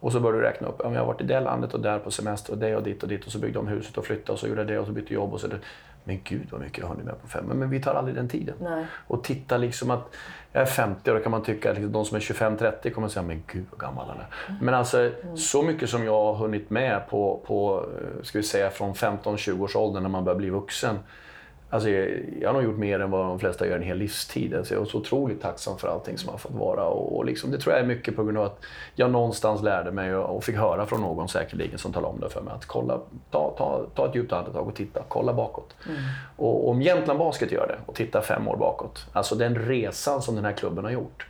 Speaker 2: Och så börjar du räkna upp. Ja, jag har varit i det landet och där på semester och det och dit och dit och så byggde de huset och flyttade och så gjorde jag det och så bytte jobb och så det. Men gud vad mycket jag har ni med på fem Men vi tar aldrig den tiden.
Speaker 1: Nej.
Speaker 2: Och titta liksom att jag är 50 och då kan man tycka att liksom, de som är 25-30 kommer att säga men gud vad gammal han är. Mm. Men alltså mm. så mycket som jag har hunnit med på, på eh, ska vi säga från 15-20 års ålder när man börjar bli vuxen Alltså, jag har nog gjort mer än vad de flesta gör en hel livstid. Alltså, jag är så otroligt tacksam för allting som har fått vara. Och, och liksom, det tror jag är mycket på grund av att jag någonstans lärde mig och, och fick höra från någon säkerligen som talade om det för mig. Att kolla, ta, ta, ta ett djupt andetag och titta, kolla bakåt. Mm. Och om Jämtland Basket gör det och tittar fem år bakåt. Alltså den resan som den här klubben har gjort.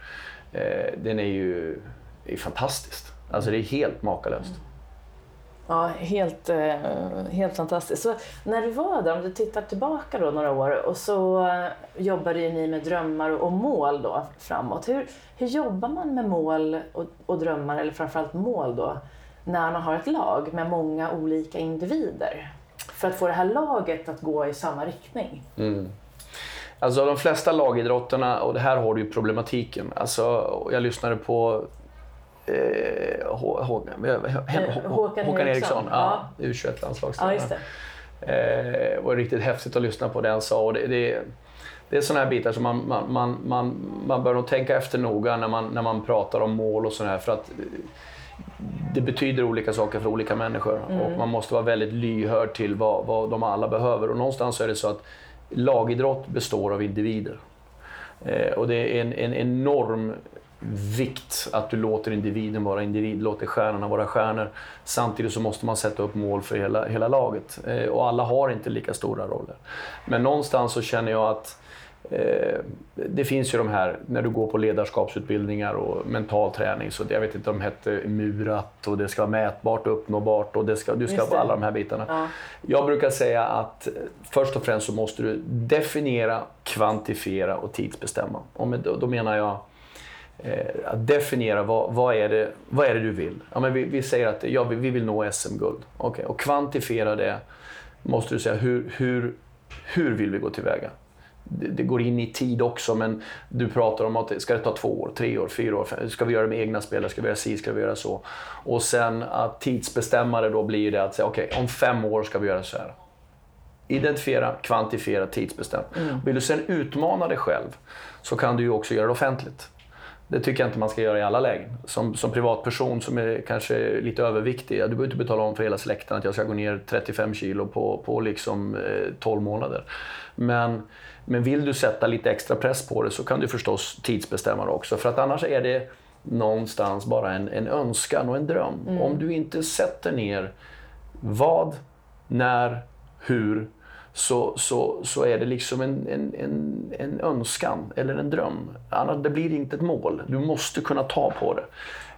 Speaker 2: Eh, den är ju är fantastisk. Alltså det är helt makalöst. Mm.
Speaker 1: Ja, helt, eh, helt fantastiskt. Så när du var där, om du tittar tillbaka då några år och så eh, jobbade ju ni med drömmar och mål då framåt. Hur, hur jobbar man med mål och, och drömmar, eller framförallt mål då, när man har ett lag med många olika individer? För att få det här laget att gå i samma riktning.
Speaker 2: Mm. Alltså de flesta lagidrotterna, och det här har du ju problematiken. Alltså, jag lyssnade på eh, H- H- H-
Speaker 1: Håkan Eriksson,
Speaker 2: Eriksson, ja,
Speaker 1: ja.
Speaker 2: U21-landslagstränare.
Speaker 1: Ja, just det.
Speaker 2: Eh, det var riktigt häftigt att lyssna på det han sa. Och det, det, det är sådana här bitar som man, man, man, man, man bör nog tänka efter noga när man, när man pratar om mål och sådär. För att eh, det betyder olika saker för olika människor och man måste vara väldigt lyhörd till vad, vad de alla behöver. Och någonstans är det så att lagidrott består av individer. Eh, och det är en, en enorm vikt att du låter individen vara individ, låter stjärnorna vara stjärnor. Samtidigt så måste man sätta upp mål för hela, hela laget. Eh, och alla har inte lika stora roller. Men någonstans så känner jag att eh, det finns ju de här, när du går på ledarskapsutbildningar och mental träning, så jag vet inte, de hette Murat och det ska vara mätbart och uppnåbart och det ska, du ska
Speaker 1: det.
Speaker 2: alla de här bitarna.
Speaker 1: Ja.
Speaker 2: Jag brukar säga att eh, först och främst så måste du definiera, kvantifiera och tidsbestämma. Och med, då, då menar jag att definiera vad, vad, är det, vad är det du vill. Ja, men vi, vi säger att ja, vi, vi vill nå SM-guld. Okej, Och kvantifiera det måste du säga hur, hur, hur vill vi gå tillväga? Det, det går in i tid också, men du pratar om att ska det ta två år, tre år, fyra år? fem- Ska vi göra det med egna spelare? Ska vi göra si? Ska vi göra så? Och sen att tidsbestämmare då blir det att säga okej, om fem år ska vi göra så här. Identifiera, kvantifiera, tidsbestäm. Vill du sen utmana dig själv så kan du ju också göra det offentligt. Det tycker jag inte man ska göra i alla lägen. Som, som privatperson som är kanske lite överviktig, du behöver inte betala om för hela släkten att jag ska gå ner 35 kilo på, på liksom, eh, 12 månader. Men, men vill du sätta lite extra press på det så kan du förstås tidsbestämma det också. För att annars är det någonstans bara en, en önskan och en dröm. Om du inte sätter ner vad, när, hur så, så, så är det liksom en, en, en, en önskan eller en dröm. Annars det blir inte ett mål. Du måste kunna ta på det.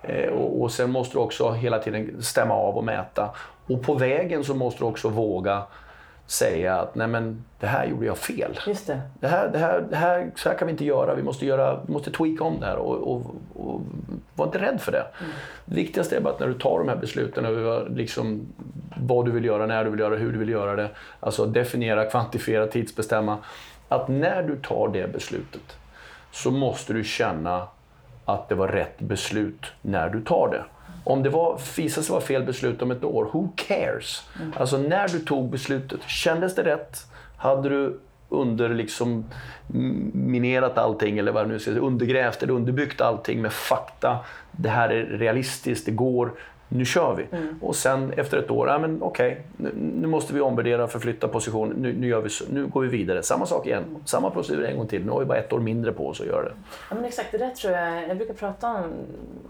Speaker 2: Eh, och, och sen måste du också hela tiden stämma av och mäta. Och på vägen så måste du också våga säga att nej men det här gjorde jag fel.
Speaker 1: Just det.
Speaker 2: Det här, det här, det här, så här kan vi inte göra. Vi måste, göra, vi måste tweaka om det här. Och, och, och var inte rädd för det. Det viktigaste är bara att när du tar de här besluten över liksom, vad du vill göra, när du vill göra, hur du vill göra det. Alltså definiera, kvantifiera, tidsbestämma. Att när du tar det beslutet så måste du känna att det var rätt beslut när du tar det. Om det var, visar sig vara fel beslut om ett år, who cares? Alltså när du tog beslutet, kändes det rätt? Hade du under liksom minerat allting eller vad det nu ska undergrävt eller underbyggt allting med fakta. Det här är realistiskt, det går, nu kör vi. Och sen efter ett år, ja men okej, nu, nu måste vi omvärdera, förflytta position, nu, nu, gör vi nu går vi vidare. Samma sak igen, samma procedur en gång till. Nu har vi bara ett år mindre på oss att göra det.
Speaker 1: Ja, men exakt, det där tror jag, jag brukar prata om,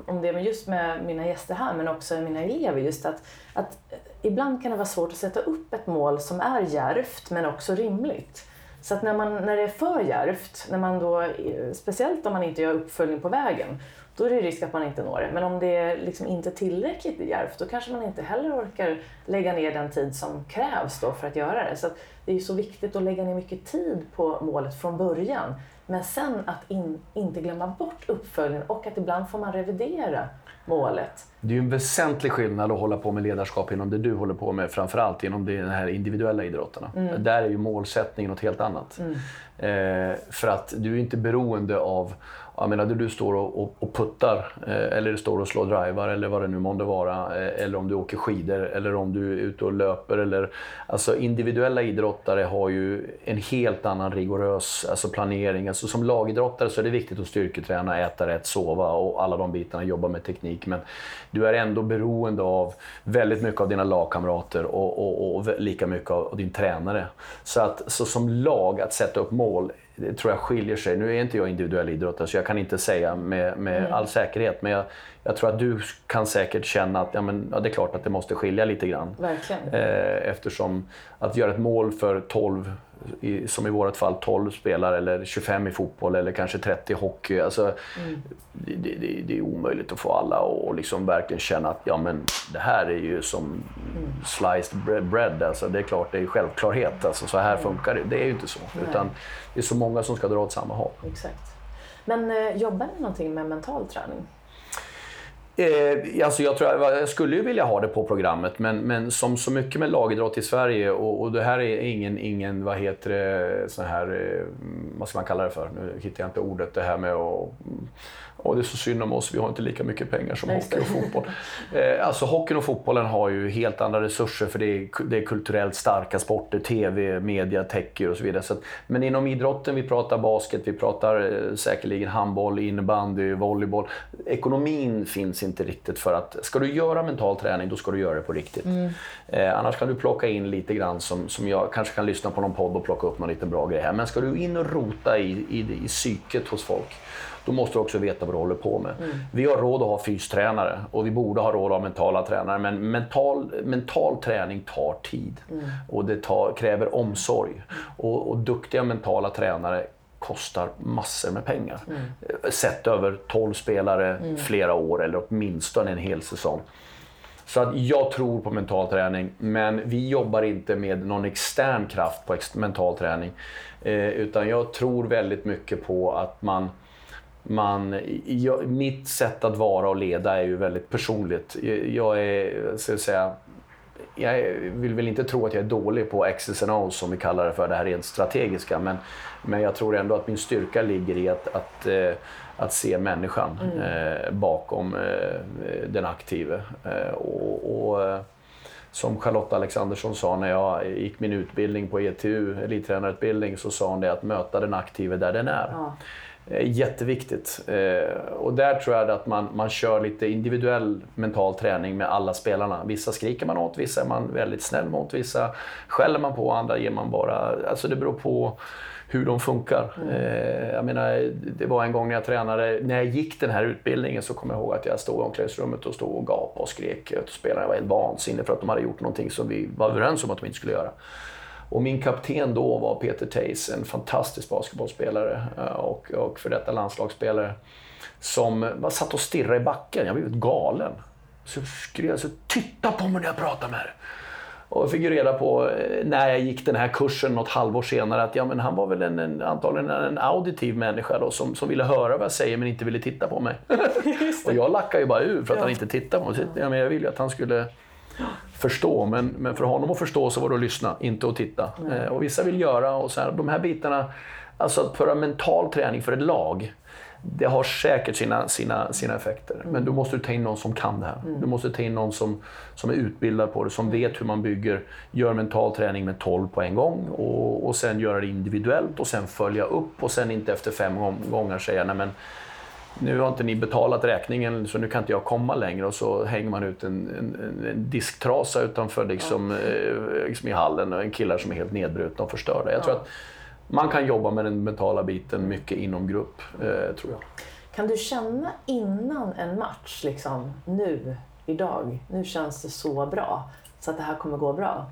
Speaker 1: om det men just med mina gäster här men också mina elever. Just att, att ibland kan det vara svårt att sätta upp ett mål som är djärvt men också rimligt. Så att när, man, när det är för djärvt, när man då, eh, speciellt om man inte gör uppföljning på vägen, då är det risk att man inte når det. Men om det är liksom inte tillräckligt djärvt, då kanske man inte heller orkar lägga ner den tid som krävs för att göra det. Så det är så viktigt att lägga ner mycket tid på målet från början. Men sen att in, inte glömma bort uppföljningen och att ibland får man revidera målet.
Speaker 2: Det är ju en väsentlig skillnad att hålla på med ledarskap inom det du håller på med, framförallt inom de här individuella idrotterna. Där är ju målsättningen något helt annat. Eh, för att du är inte beroende av, jag menar, du står och, och, och puttar, eh, eller du står och slår drivar eller vad det nu månde vara, eh, eller om du åker skidor, eller om du är ute och löper. Eller, alltså individuella idrottare har ju en helt annan rigorös alltså planering. Alltså som lagidrottare så är det viktigt att styrketräna, äta rätt, sova och alla de bitarna, jobba med teknik. Men du är ändå beroende av väldigt mycket av dina lagkamrater och, och, och lika mycket av din tränare. Så, att, så som lag, att sätta upp mål, tror jag skiljer sig. Nu är inte jag individuell idrottare så jag kan inte säga med, med all säkerhet. Men jag, jag tror att du kan säkert känna att ja, men, ja, det är klart att det måste skilja lite grann.
Speaker 1: Verkligen.
Speaker 2: Eh, eftersom att göra ett mål för 12 i, som i vårt fall 12 spelare eller 25 i fotboll eller kanske 30 i hockey. Alltså, mm. det, det, det, är omöjligt att få alla att liksom verkligen känna att ja, men det här är ju som sliced bread. Alltså, det är klart, det är självklarhet. Alltså, så här funkar det. Det är ju inte så. Nej. Utan det är så många som ska dra åt samma håll.
Speaker 1: Exakt. Men eh, jobbar ni någonting med mental träning?
Speaker 2: Eh, alltså jag, tror, jag skulle ju vilja ha det på programmet, men, men som så mycket med lagidrott i Sverige, och, och det här är ingen, ingen vad heter det, sån här, eh, vad ska man kalla det för? Nu hittar jag inte ordet, det här med att och det är så synd om oss, vi har inte lika mycket pengar som hockey och fotboll. Eh, alltså hockeyn och fotbollen har ju helt andra resurser för det är, det är kulturellt starka sporter, TV, media, täcker och så vidare. Så att, men inom idrotten, vi pratar basket, vi pratar eh, säkerligen handboll, innebandy, volleyboll. Ekonomin finns inte riktigt för att, ska du göra mental träning, då ska du göra det på riktigt. Mm. Eh, annars kan du plocka in lite grann som, som jag kanske kan lyssna på någon podd och plocka upp någon liten bra grej här. Men ska du in och rota i, i, i psyket hos folk, då måste du också veta vad du håller på med. Mm. Vi har råd att ha fystränare och vi borde ha råd att ha mentala tränare. Men mental, mental träning tar tid mm. och det tar, kräver omsorg. Och, och duktiga mentala tränare kostar massor med pengar. Mm. Sett över 12 spelare, mm. flera år eller åtminstone en hel säsong. Så att jag tror på mental träning, men vi jobbar inte med någon extern kraft på mental träning. Eh, utan jag tror väldigt mycket på att man man, jag, mitt sätt att vara och leda är ju väldigt personligt. Jag är, ska jag säga, jag vill väl inte tro att jag är dålig på X's and O's som vi kallar det för, det här rent strategiska. Men, men jag tror ändå att min styrka ligger i att, att, eh, att se människan mm. eh, bakom eh, den aktive. Och, och som Charlotta Alexandersson sa när jag gick min utbildning på ETU, elittränarutbildning, så sa hon det att möta den aktive där den är. Ja. Eh, jätteviktigt. Eh, och där tror jag att man, man kör lite individuell mental träning med alla spelarna. Vissa skriker man åt, vissa är man väldigt snäll mot, vissa skäller man på, andra ger man bara... Alltså det beror på hur de funkar. Mm. Eh, jag menar, det var en gång när jag tränade, när jag gick den här utbildningen så kommer jag ihåg att jag stod i omklädningsrummet och stod och gapade och skrek åt spelarna. Jag var helt vansinnig för att de hade gjort någonting som vi var överens om att de inte skulle göra. Och min kapten då var Peter Tays, en fantastisk basketbollspelare eh, och, och för detta landslagsspelare. Som bara satt och stirrade i backen. Jag blev galen. Så skrev jag så titta på mig när jag pratar med er. Och jag fick reda på eh, när jag gick den här kursen något halvår senare att ja, men han var väl en, en, antagligen en auditiv människa då, som, som ville höra vad jag säger men inte ville titta på mig. och jag lackade ju bara ur för att ja. han inte tittade på mig. Ja, men jag ville ju att han skulle förstå. Men, men för honom att förstå så var det att lyssna, inte att titta. Mm. och vissa vill göra och så här, de här bitarna, alltså att föra mental träning för ett lag, det har säkert sina, sina, sina effekter. Mm. Men då måste du ta in någon som kan det här. Mm. Du måste ta in någon som, som är utbildad på det, som vet hur man bygger, gör mental träning med 12 på en gång och, och sen göra det individuellt och sen följa upp och sen inte efter fem gånger säga nej men nu har inte ni betalat räkningen så nu kan inte jag komma längre och så hänger man ut en, en, en disktrasa utanför liksom, ja. eh, liksom i hallen och en killar som är helt nedbrutna och förstörda. Jag tror att man kan jobba med den mentala biten mycket inom grupp, eh, tror jag.
Speaker 1: Kan du känna innan en match, liksom, nu, idag, nu känns det så bra, så att det här kommer gå bra?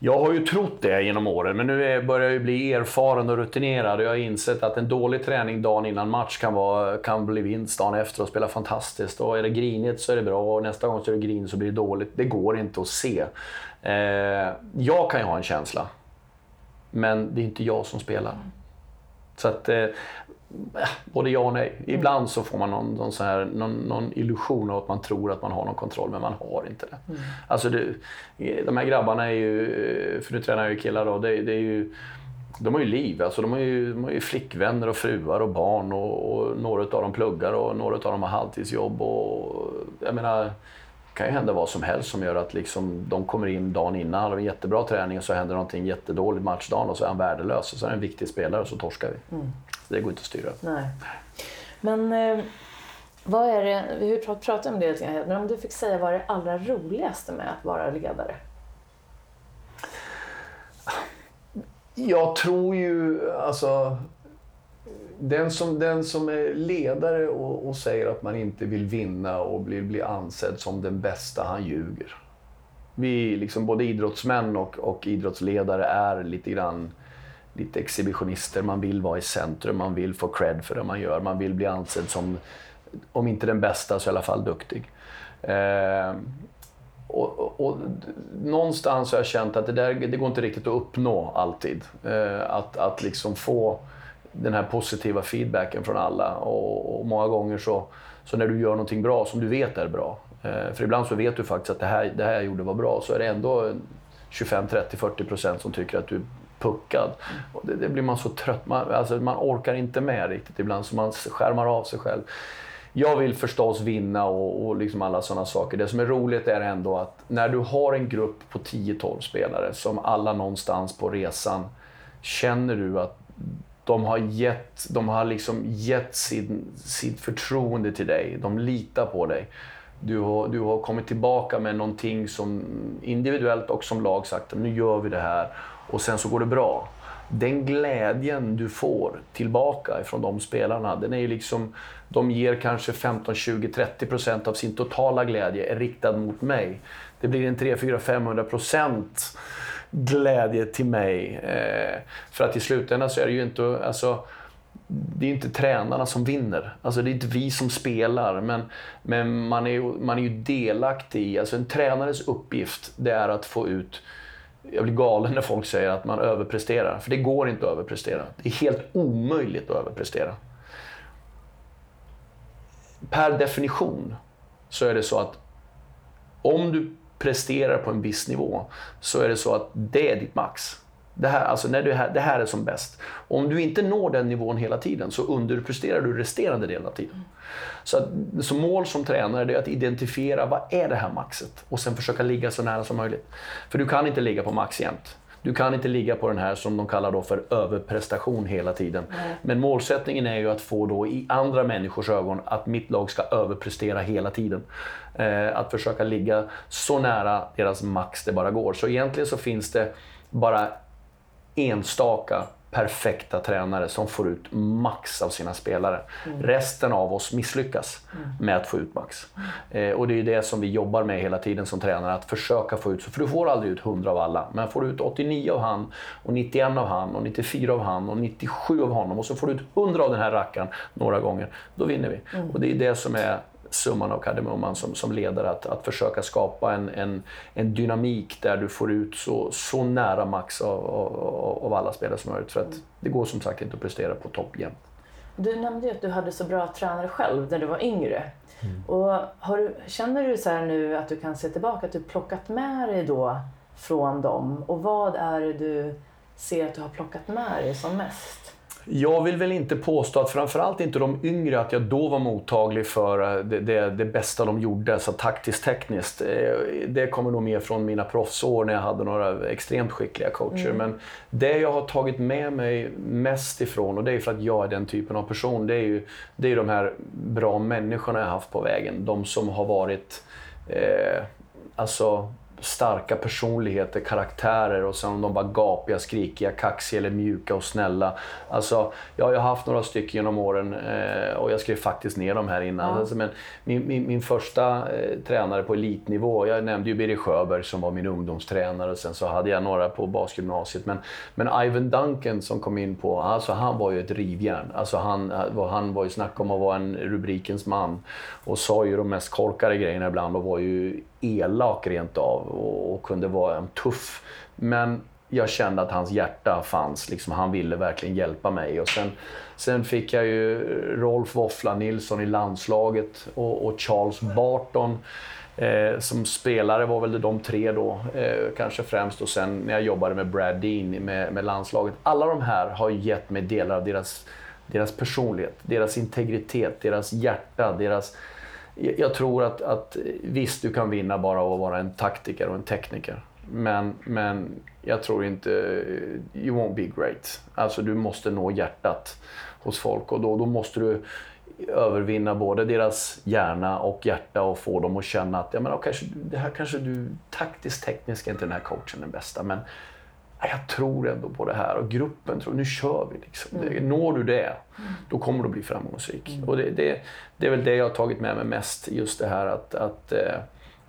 Speaker 2: Jag har ju trott det genom åren, men nu börjar jag bli erfaren och rutinerad. Jag har insett att en dålig träning dagen innan match kan, vara, kan bli vinst dagen efter och spela fantastiskt. Och är det grinigt så är det bra och nästa gång så är det grinigt så blir det dåligt. Det går inte att se. Eh, jag kan ju ha en känsla, men det är inte jag som spelar. Så att, eh, både ja och nej. Ibland så får man någon, någon, här, någon, någon, illusion av att man tror att man har någon kontroll, men man har inte det. Mm. Alltså det, de här grabbarna är ju, för nu tränar jag ju killar då, det, det är ju de har ju liv. Alltså de, har ju, de har ju flickvänner och fruar och barn och, och några av dem pluggar och några av dem har halvtidsjobb. Och, jag menar, kan ju hända vad som helst som gör att liksom, de kommer in dagen innan, har en jättebra träning och så händer någonting jättedåligt matchdagen och så är han värdelös. Och så är han en viktig spelare och så torskar vi. Mm. Det går inte att styra.
Speaker 1: Nej. Men eh, vad är det, vi pratat om det lite grann, men om du fick säga vad är det allra roligaste med att vara ledare?
Speaker 2: Jag tror ju, alltså den som, den som är ledare och, och, säger att man inte vill vinna och bli, bli ansedd som den bästa, han ljuger. Vi, liksom både idrottsmän och, och idrottsledare, är lite grann lite exhibitionister. Man vill vara i centrum, man vill få cred för det man gör. Man vill bli ansedd som, om inte den bästa, så i alla fall duktig. Eh, och, och, och, någonstans har jag känt att det, där, det går inte riktigt att uppnå alltid. Eh, att, att liksom få den här positiva feedbacken från alla. Och, och, många gånger så, så när du gör någonting bra som du vet är bra. Eh, för ibland så vet du faktiskt att det här, det här jag gjorde var bra. Så är det ändå 25, 30, 40 procent som tycker att du är puckad. Och det, det blir man så trött man, alltså man orkar inte med riktigt ibland så man skärmar av sig själv. Jag vill förstås vinna och, och liksom alla sådana saker. Det som är roligt är ändå att när du har en grupp på 10-12 spelare som alla någonstans på resan känner du att de har gett, de har liksom gett sin, sitt förtroende till dig. De litar på dig. Du har, du har kommit tillbaka med någonting som individuellt och som lag sagt nu gör vi det här och sen så går det bra. Den glädjen du får tillbaka från de spelarna, den är ju liksom, de ger kanske 15, 20, 30 procent av sin totala glädje är riktad mot mig. Det blir en 3, 4, 500 procent glädje till mig. Eh, för att i slutändan så är det ju inte, alltså, det är inte tränarna som vinner. Alltså det är inte vi som spelar, men, men man, är ju, man är ju delaktig i... Alltså en tränares uppgift, det är att få ut... Jag blir galen när folk säger att man överpresterar, för det går inte att överprestera. Det är helt omöjligt att överprestera. Per definition så är det så att om du presterar på en viss nivå så är det så att det är ditt max. Det här, alltså när du, det här är som bäst. Om du inte når den nivån hela tiden så underpresterar du resterande delen av tiden. Så, att, så mål som tränare är att identifiera vad är det här maxet och sen försöka ligga så nära som möjligt. För du kan inte ligga på max jämt. Du kan inte ligga på den här som de kallar då för överprestation hela tiden. Mm. Men målsättningen är ju att få då i andra människors ögon att mitt lag ska överprestera hela tiden. Eh, att försöka ligga så nära deras max det bara går. Så egentligen så finns det bara enstaka perfekta tränare som får ut max av sina spelare. Mm. Resten av oss misslyckas mm. med att få ut max. Eh, och det är det som vi jobbar med hela tiden som tränare, att försöka få ut, för du får aldrig ut 100 av alla, men får du ut 89 av han, och 91 av han, och 94 av han, och 97 av honom, och så får du ut 100 av den här rackaren några gånger, då vinner vi. Mm. Och det är det som är summan av kardemumman som, som ledare att, att försöka skapa en, en, en dynamik där du får ut så, så nära max av, av, av alla spelare som möjligt. För att det går som sagt inte att prestera på topp jämt.
Speaker 1: Du nämnde ju att du hade så bra tränare själv när du var yngre. Mm. Och har du, känner du så nu att du kan se tillbaka, att du plockat med dig då från dem? Och vad är det du ser att du har plockat med dig som mest?
Speaker 2: Jag vill väl inte påstå att framförallt inte de yngre, att jag då var mottaglig för eh, det, det, det bästa de gjorde, så taktiskt tekniskt. Eh, det kommer nog mer från mina proffsår när jag hade några extremt skickliga coacher. Mm. Men det jag har tagit med mig mest ifrån, och det är för att jag är den typen av person, det är ju det är de här bra människorna jag haft på vägen. De som har varit eh, alltså starka personligheter, karaktärer och sen om de var gapiga, skrikiga, kaxiga eller mjuka och snälla. Alltså, ja, jag har haft några stycken genom åren eh, och jag skrev faktiskt ner dem här innan. Ja. Alltså, men min, min, min första eh, tränare på elitnivå, jag nämnde ju Birger Sjöberg som var min ungdomstränare och sen så hade jag några på basgymnasiet. Men, men Ivan Duncan som kom in på, alltså han var ju ett rivjärn. Alltså han, han var ju snack om att vara en rubrikens man och sa ju de mest korkade grejerna ibland och var ju elak rent av och, och kunde vara en tuff. Men jag kände att hans hjärta fanns. Liksom, han ville verkligen hjälpa mig. Och sen, sen fick jag ju Rolf Woffla Nilsson i landslaget och, och Charles Barton. Eh, som spelare var väl de tre då, eh, kanske främst. Och sen när jag jobbade med Brad Dean med, med landslaget. Alla de här har gett mig delar av deras, deras personlighet, deras integritet, deras hjärta, deras jag tror att, att eh, visst, du kan vinna bara av att vara en taktiker och en tekniker. Men, men jag tror inte... Eh, you won't be great. Alltså du måste nå hjärtat hos folk och då, då måste du övervinna både deras hjärna och hjärta och få dem att känna att ja, men, kanske, det här kanske du taktiskt tekniskt är inte den här coachen den bästa men jag tror ändå på det här och gruppen tror, nu kör vi. Liksom. Mm. Når du det, då kommer du att bli framgångsrik. Mm. Och det, det, det, är väl det jag har tagit med mig mest, just det här att, att eh,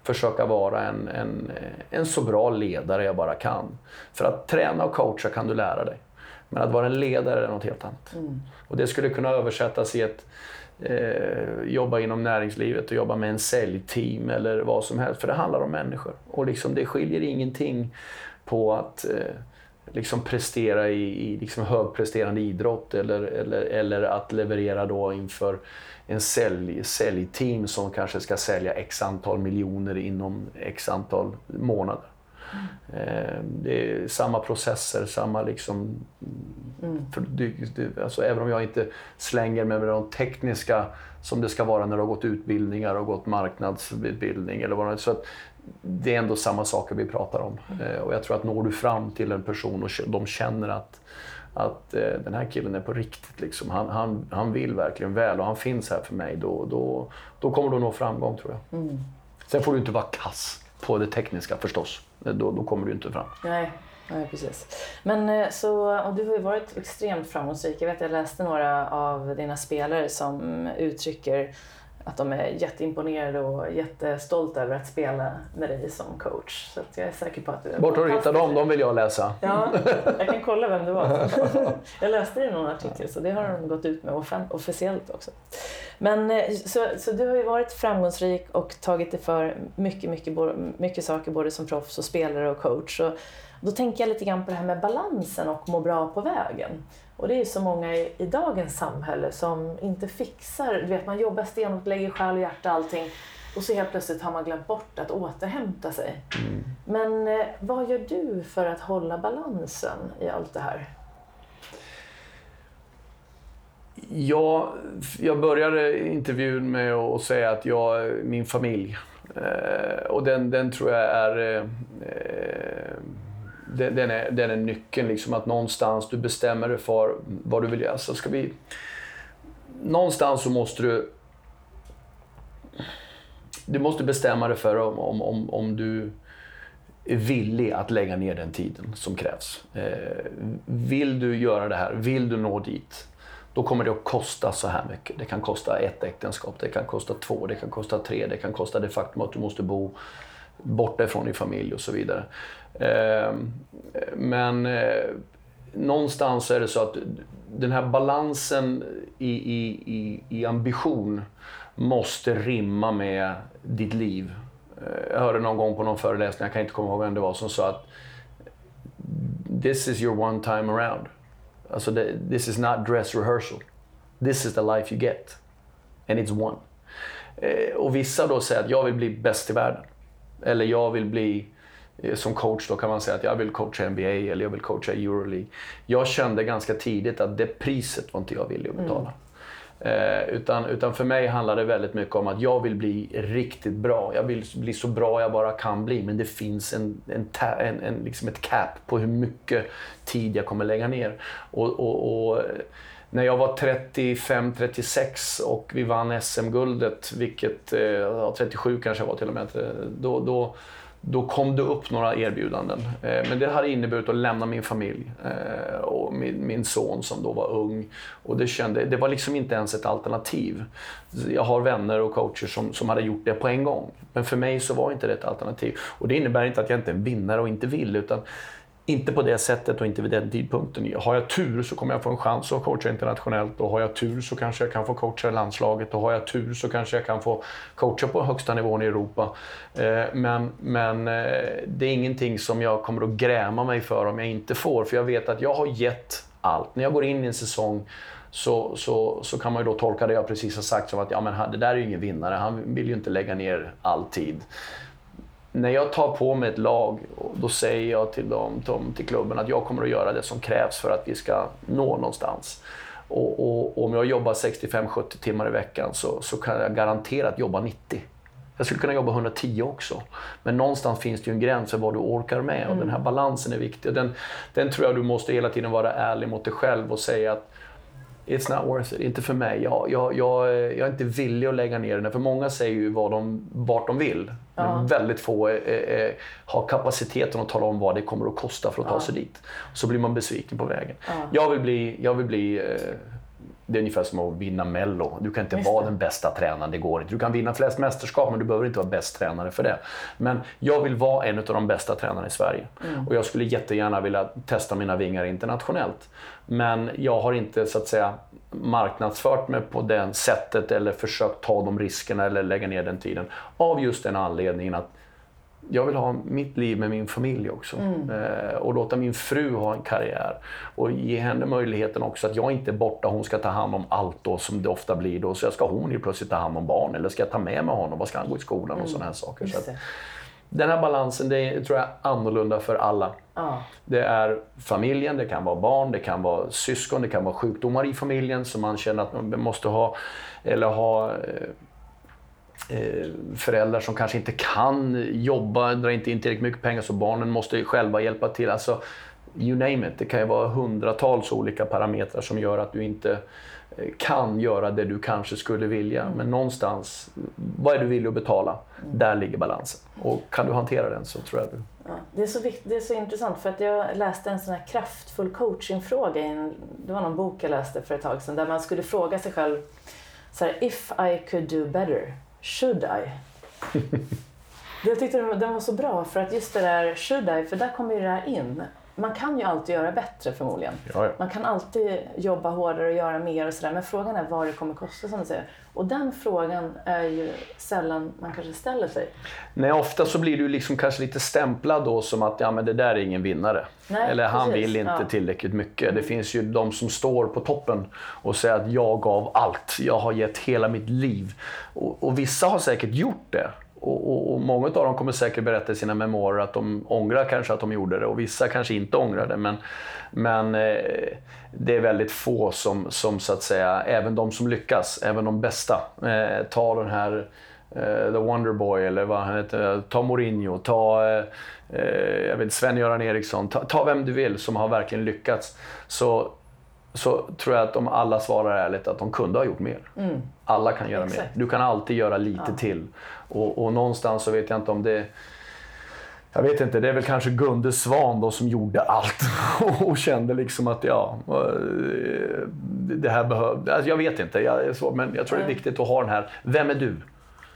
Speaker 2: försöka vara en, en, en så bra ledare jag bara kan. För att träna och coacha kan du lära dig. Men att vara en ledare är något helt annat. Mm. Och det skulle kunna översättas i ett eh, jobba inom näringslivet och jobba med en säljteam eller vad som helst. För det handlar om människor. Och liksom, det skiljer ingenting på att eh, liksom prestera i, i liksom högpresterande idrott eller, eller, eller att leverera då inför en sälj, säljteam som kanske ska sälja x antal miljoner inom x antal månader. Mm. Det är samma processer, samma liksom... Mm. För det, det, alltså även om jag inte slänger mig med de tekniska som det ska vara när du har gått utbildningar och gått marknadsutbildning eller vad det så att Det är ändå samma saker vi pratar om. Mm. Och jag tror att når du fram till en person och de känner att att eh, den här killen är på riktigt. Liksom. Han, han, han vill verkligen väl och han finns här för mig. Då, då, då kommer du nå framgång tror jag. Mm. Sen får du inte vara kass på det tekniska förstås. Då, då kommer du inte fram.
Speaker 1: Nej. Nej, precis. Men eh, så, och du har ju varit extremt framgångsrik. Jag vet jag läste några av dina spelare som uttrycker att de är jätteimponerade och jättestolta över att spela med dig som coach. Så jag är säker på att du
Speaker 2: Vart har du hittat dem? De vill jag läsa.
Speaker 1: Ja, jag kan kolla vem det var. Jag läste det i någon artikel så det har de gått ut med officiellt också. Men eh, så, så du har ju varit framgångsrik och tagit dig för mycket, mycket, mycket saker både som proffs och spelare och coach. Och då tänker jag lite grann på det här med balansen och må bra på vägen. Och det är så många i, i dagens samhälle som inte fixar, du vet man jobbar stenhårt, lägger själ och hjärta allting och så helt plötsligt har man glömt bort att återhämta sig. Mm. Men eh, vad gör du för att hålla balansen i allt det här?
Speaker 2: Ja, jag började intervjun med att säga att jag, min familj, eh, och den, den tror jag är eh, den, är, den är nyckeln. Liksom, att någonstans du bestämmer dig för vad du vill göra. Så ska vi... Någonstans så måste du... Du måste bestämma dig för om, om, om, om du är villig att lägga ner den tiden som krävs. Eh, vill du göra det här, vill du nå dit, då kommer det att kosta så här mycket. Det kan kosta ett äktenskap, det kan kosta två, det kan kosta tre, det kan kosta det faktum att du måste bo borta ifrån din familj och så vidare. Ehm, men eh, någonstans är det så att den här balansen i, i, i, i ambition måste rimma med ditt liv. Eh, jag hörde någon gång på någon föreläsning, jag kan inte komma ihåg vem det var, som sa att This is your one time around. Alltså, this is not dress rehearsal. This is the life you get. And it's one. Eh, och vissa då säger att jag vill bli bäst i världen. Eller jag vill bli Eh, som coach då kan man säga att jag vill coacha NBA eller jag vill coacha Euroleague. Jag kände ganska tidigt att det priset var inte jag villig att betala. Mm. Eh, utan, utan för mig handlar det väldigt mycket om att jag vill bli riktigt bra. Jag vill bli så bra jag bara kan bli. Men det finns en, en, en, en liksom ett cap på hur mycket tid jag kommer lägga ner. Och, och, och när jag var 35-36 och vi vann SM-guldet, vilket, eh, 37 kanske jag var till och med, eh, då, då då kom det upp några erbjudanden. Eh, men det hade inneburit att lämna min familj eh, och min, min son som då var ung. Och det, kände, det var liksom inte ens ett alternativ. Jag har vänner och coacher som, som hade gjort det på en gång. Men för mig så var inte det ett alternativ. Och det innebär inte att jag inte är en vinnare och inte vill. utan inte på det sättet och inte vid den tidpunkten. Har jag tur så kommer jag få en chans att coacha internationellt och har jag tur så kanske jag kan få coacha landslaget och har jag tur så kanske jag kan få coacha på högsta nivån i Europa. Eh, men, men eh, det är ingenting som jag kommer att gräma mig för om jag inte får, för jag vet att jag har gett allt. När jag går in i en säsong så, så, så kan man ju då tolka det jag precis har sagt som att ja, men det där är ju ingen vinnare, han vill ju inte lägga ner all tid när jag tar på mig ett lag, då säger jag till, dem, till klubben att jag kommer att göra det som krävs för att vi ska nå någonstans. Och, och, om jag jobbar 65-70 timmar i veckan så, så kan jag garanterat jobba 90. Jag skulle kunna jobba 110 också. Men någonstans finns det ju en gräns för vad du orkar med och mm. den här balansen är viktig. Den, den tror jag du måste hela tiden vara ärlig mot dig själv och säga att It's not worth it. Inte för mig. Jag, jag, jag, jag är inte villig att lägga ner den. För många säger ju vad de, vart de vill. Ja. Men väldigt få eh, eh, har kapaciteten att tala om vad det kommer att kosta för att ja. ta sig dit. Så blir man besviken på vägen. Ja. Jag vill bli, jag vill bli eh, det är ungefär som att vinna Mello. Du kan inte
Speaker 1: Just
Speaker 2: vara
Speaker 1: det.
Speaker 2: den bästa tränaren, det går inte. Du kan vinna flest mästerskap, men du behöver inte vara bäst tränare för det. Men jag vill vara en av de bästa tränarna i Sverige.
Speaker 1: Mm.
Speaker 2: Och jag skulle jättegärna vilja testa mina vingar internationellt. Men jag har inte så att säga marknadsfört mig på det sättet eller försökt ta de riskerna eller lägga ner den tiden. Av just den anledningen att jag vill ha mitt liv med min familj också. Eh, och låta min fru ha en karriär. Och ge henne möjligheten också att jag inte är borta, hon ska ta hand om allt då som det ofta blir då. Så ska hon ju plötsligt ta hand om barn eller ska jag ta med mig honom? Vad ska han gå i skolan och sådana här saker. Så att, den här balansen, det är, tror jag är annorlunda för alla.
Speaker 1: Ja.
Speaker 2: Det är familjen, det kan vara barn, det kan vara syskon, det kan vara sjukdomar i familjen som man känner att man måste ha. Eller ha eh, Eh, föräldrar som kanske inte kan jobba, drar inte in tillräckligt mycket pengar så barnen måste själva hjälpa till. Alltså, you name it. Det kan ju vara hundratals olika parametrar som gör att du inte eh, kan göra det du kanske skulle vilja. Men någonstans, vad är du villig att betala? Där ligger balansen. Och kan du hantera den så tror jag du...
Speaker 1: Ja, det, är så vikt, det är så intressant för att jag läste en sån här kraftfull coachingfråga i en, det var någon bok jag läste för ett tag sedan där man skulle fråga sig själv så här, if I could do better, should I? jag tyckte den, var så bra för att just det där should I, för där kommer ju det här in. Man kan ju alltid göra bättre förmodligen.
Speaker 2: Ja, ja.
Speaker 1: Man kan alltid jobba hårdare och göra mer och sådär men frågan är vad det kommer kosta som du säger. Och den frågan är ju sällan man kanske ställer sig.
Speaker 2: Nej, ofta så blir du liksom kanske lite stämplad då som att ja, men det där är ingen vinnare.
Speaker 1: Nej,
Speaker 2: Eller han
Speaker 1: precis.
Speaker 2: vill inte
Speaker 1: Ja.
Speaker 2: tillräckligt mycket. Det finns ju de som står på toppen och säger att jag gav allt. Jag har gett hela mitt liv. Och, och vissa har säkert gjort det. Och, och, och många av dem kommer säkert berätta i sina memoarer att de ångrar kanske att de gjorde det och vissa kanske inte ångrar det. Men, men eh, det är väldigt få som, som så att säga, även de som lyckas, även de bästa, eh, tar den här eh, The Wonderboy eller vad han heter, ta Mourinho, ta eh, eh, jag vet, Sven-Göran Eriksson, ta, ta vem du vill som har verkligen lyckats. Så, så tror jag att de alla svarar ärligt att de kunde ha gjort mer. Alla kan göra mer.
Speaker 1: Exakt.
Speaker 2: Du kan alltid göra lite till. Och, och någonstans så vet jag inte om det jag vet inte, det är väl kanske Gunde Svan då som gjorde allt och kände liksom att ja, eh, det här behövde... Alltså jag vet inte, jag, är så, men jag tror det är viktigt att ha den här, vem är du?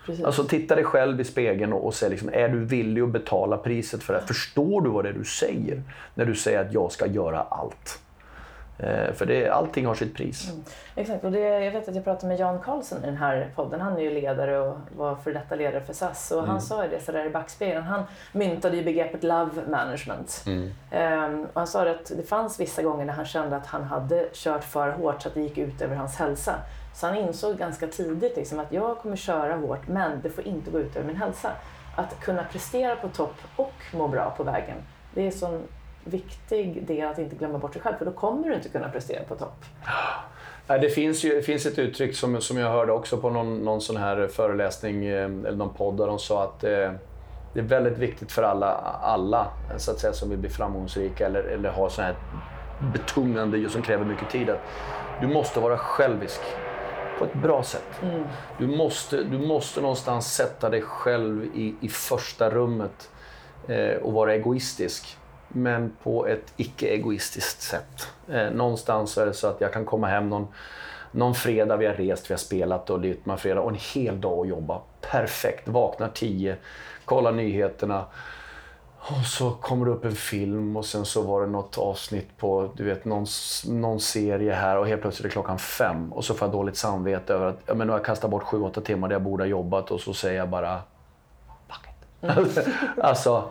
Speaker 1: Precis.
Speaker 2: Alltså titta dig själv i spegeln och, och säg liksom, är du villig att betala priset för det här? Förstår du vad det är du säger när du säger att jag ska göra allt? Eh, för det, allting har sitt pris.
Speaker 1: Exakt, och det, jag vet att jag pratade med Jan Karlsson i den här podden. Han är ju ledare och var för detta ledare för SAS. Och han sa ju det sådär i backspegeln. Han myntade ju begreppet love management. Ehm, och han sa att det fanns vissa gånger när han kände att han hade kört för hårt så att det gick ut över hans hälsa. Så han insåg ganska tidigt liksom, att jag kommer köra hårt men det får inte gå ut över min hälsa. Att kunna prestera på topp och må bra på vägen. Det är sån viktig del att inte glömma bort sig själv för då kommer du inte kunna prestera på topp.
Speaker 2: Det finns, ju, det finns ett uttryck som, som jag hörde också på någon, någon sån här föreläsning eh, eller någon podd där de sa att eh, det är väldigt viktigt för alla, alla så att säga, som vill bli framgångsrika eller, eller ha så här betungande som kräver mycket tid. Att du måste vara självisk på ett bra sätt. Du, måste, du måste någonstans sätta dig själv i, i första rummet eh, och vara egoistisk. Men på ett icke-egoistiskt sätt. Eh, någonstans så är det så att jag kan komma hem någon, någon fredag, vi har rest, vi har spelat och Lytman fredag och en hel dag att jobba. Perfekt, vaknar tio, kollar nyheterna. Och så kommer det upp en film och sen så var det något avsnitt på du vet, någon, någon serie här och helt plötsligt är det klockan fem. Och så får jag dåligt samvete över att ja, men nu har jag kastat bort sju, åtta timmar där jag borde ha jobbat och så säger jag bara fuck it. alltså,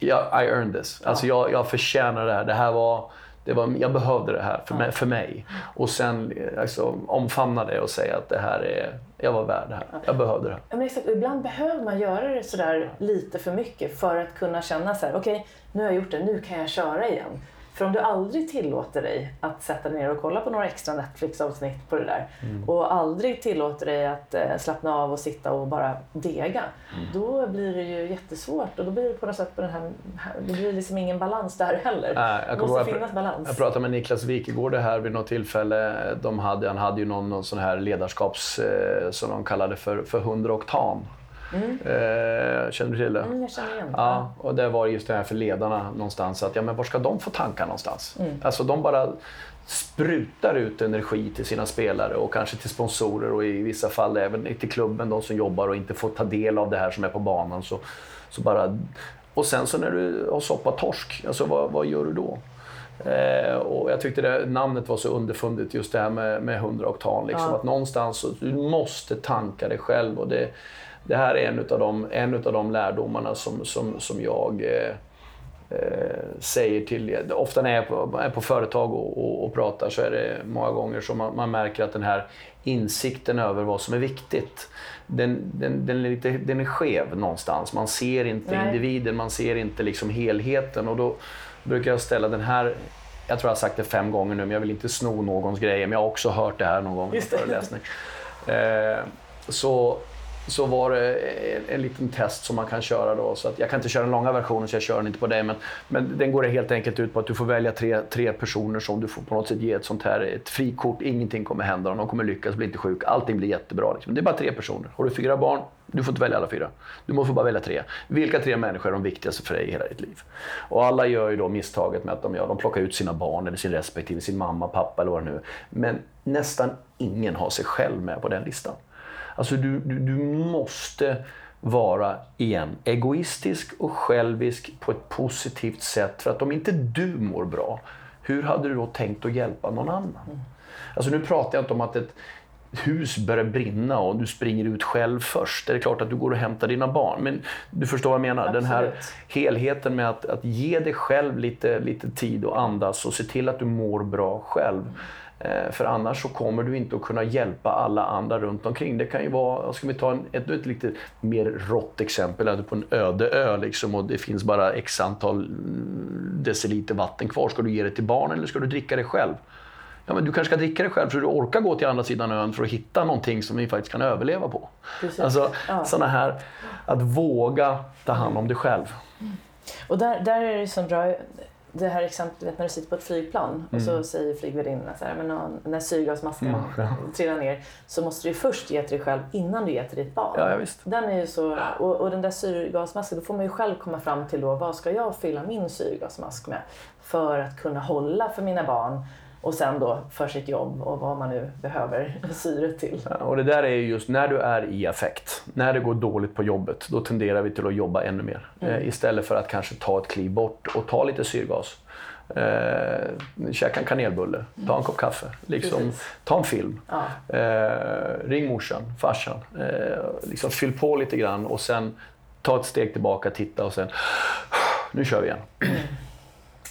Speaker 2: jag, I earned this. Alltså jag, jag förtjänar det här. Det här var, det var, jag behövde det här för, mig, för mig. Och sen alltså, omfamna det och säga att det här är, jag var värd det här. Jag behövde det här.
Speaker 1: Ja, men exakt. Och ibland behöver man göra det sådär lite för mycket för att kunna känna så här: okej, nu har jag gjort det, nu kan jag köra igen. För om du aldrig tillåter dig att sätta dig ner och kolla på några extra Netflix-avsnitt på det där och aldrig tillåter dig att eh, slappna av och sitta och bara dega, då blir det ju jättesvårt och då blir det på något sätt på den här, det blir liksom ingen balans där heller.
Speaker 2: Nej, jag
Speaker 1: det måste
Speaker 2: ihåg-
Speaker 1: finnas balans.
Speaker 2: Jag pratade med Niklas Wikegård här vid något tillfälle. De hade, han hade ju någon, någon sån här ledarskaps... Eh, som de kallade för, för 100 oktan. Mm. Eh, känner du till det?
Speaker 1: Mm, jag känner igen
Speaker 2: Ja, och det var just det här för ledarna någonstans. Att, ja, men var ska de få tanka någonstans? Mm. Alltså de bara sprutar ut energi till sina spelare och kanske till sponsorer och i vissa fall även till klubben, de som jobbar och inte får ta del av det här som är på banan. Så, så bara... Och sen så när du har soppat torsk, alltså vad, vad gör du då? Eh, och jag tyckte det, namnet var så underfundigt, just det här med, med 100 oktan. Liksom, ja. Att någonstans, du måste tanka dig själv. Och det, det här är en av de, en utav de lärdomarna som, som, som jag eh, eh, säger till... Ofta när jag är på, är på företag och, och, och, pratar så är det många gånger som man, man, märker att den här insikten över vad som är viktigt, den, den, den, är, lite, den är skev någonstans. Man ser inte Nej. individen, man ser inte liksom helheten. Och då brukar jag ställa den här jag tror jag har sagt det fem gånger nu, men jag vill inte sno någons grejer. Men jag har också hört det här någon gång i en föreläsning. Eh, så så var det en, en liten test som man kan köra då. Så att jag kan inte köra den långa versionen så jag kör den inte på dig. Men, men den går helt enkelt ut på att du får välja tre, tre personer som du får på något sätt ge ett sånt här ett frikort. Ingenting kommer hända dem. De kommer lyckas, bli inte sjuka. Allting blir jättebra. Liksom. Det är bara tre personer. Har du fyra barn, du får inte välja alla fyra. Du måste bara välja tre. Vilka tre människor är de viktigaste för dig i hela ditt liv? Och alla gör ju då misstaget med att de, ja, de plockar ut sina barn eller sin respektive, sin mamma, pappa eller vad det nu är. Men nästan ingen har sig själv med på den listan. Alltså du, du, du måste vara, igen, egoistisk och självisk på ett positivt sätt. För att om inte du mår bra, hur hade du då tänkt att hjälpa någon annan? Mm. Alltså nu pratar jag inte om att ett hus börjar brinna och du springer ut själv först. Det är klart att du går och hämtar dina barn. Men du förstår vad jag menar? Absolut. Den här helheten med att, att ge dig själv lite, lite tid och andas och se till att du mår bra själv. Eh, för annars så kommer du inte att kunna hjälpa alla andra runt omkring. Det kan ju vara, ska vi ta en, ett, ett lite mer rått exempel, att du är på en öde ö liksom, och det finns bara x antal deciliter vatten kvar. Ska du ge det till barnen eller ska du dricka det själv? Ja, men du kanske ska dricka det själv för att du orkar gå till andra sidan ön för att hitta någonting som vi faktiskt kan överleva på. Precis. Alltså, ja. sådana här, att våga ta hand om dig själv.
Speaker 1: Och där, där är det som bra, det här exemplet när du sitter på ett flygplan mm. och så mm. säger flygvärdinnan så här, men när syrgasmasken mm, ja. trillar ner så måste du först ge till dig själv innan du ger till ditt barn.
Speaker 2: Ja, ja, visst.
Speaker 1: Den är ju så, och, och den där syrgasmasken, då får man ju själv komma fram till då, vad ska jag fylla min syrgasmask med för att kunna hålla för mina barn och sen då för sitt jobb och vad man nu behöver syre till.
Speaker 2: Ja, och det där är just när du är i affekt, när det går dåligt på jobbet, då tenderar vi till att jobba ännu mer. Mm. Eh, istället för att kanske ta ett kliv bort och ta lite syrgas. Eh, käka en kanelbulle, ta en kopp kaffe, liksom, ta en film. Ja. Eh, ring morsan, farsan. Eh, liksom, fyll på lite grann och sen ta ett steg tillbaka, titta och sen nu kör vi igen. Mm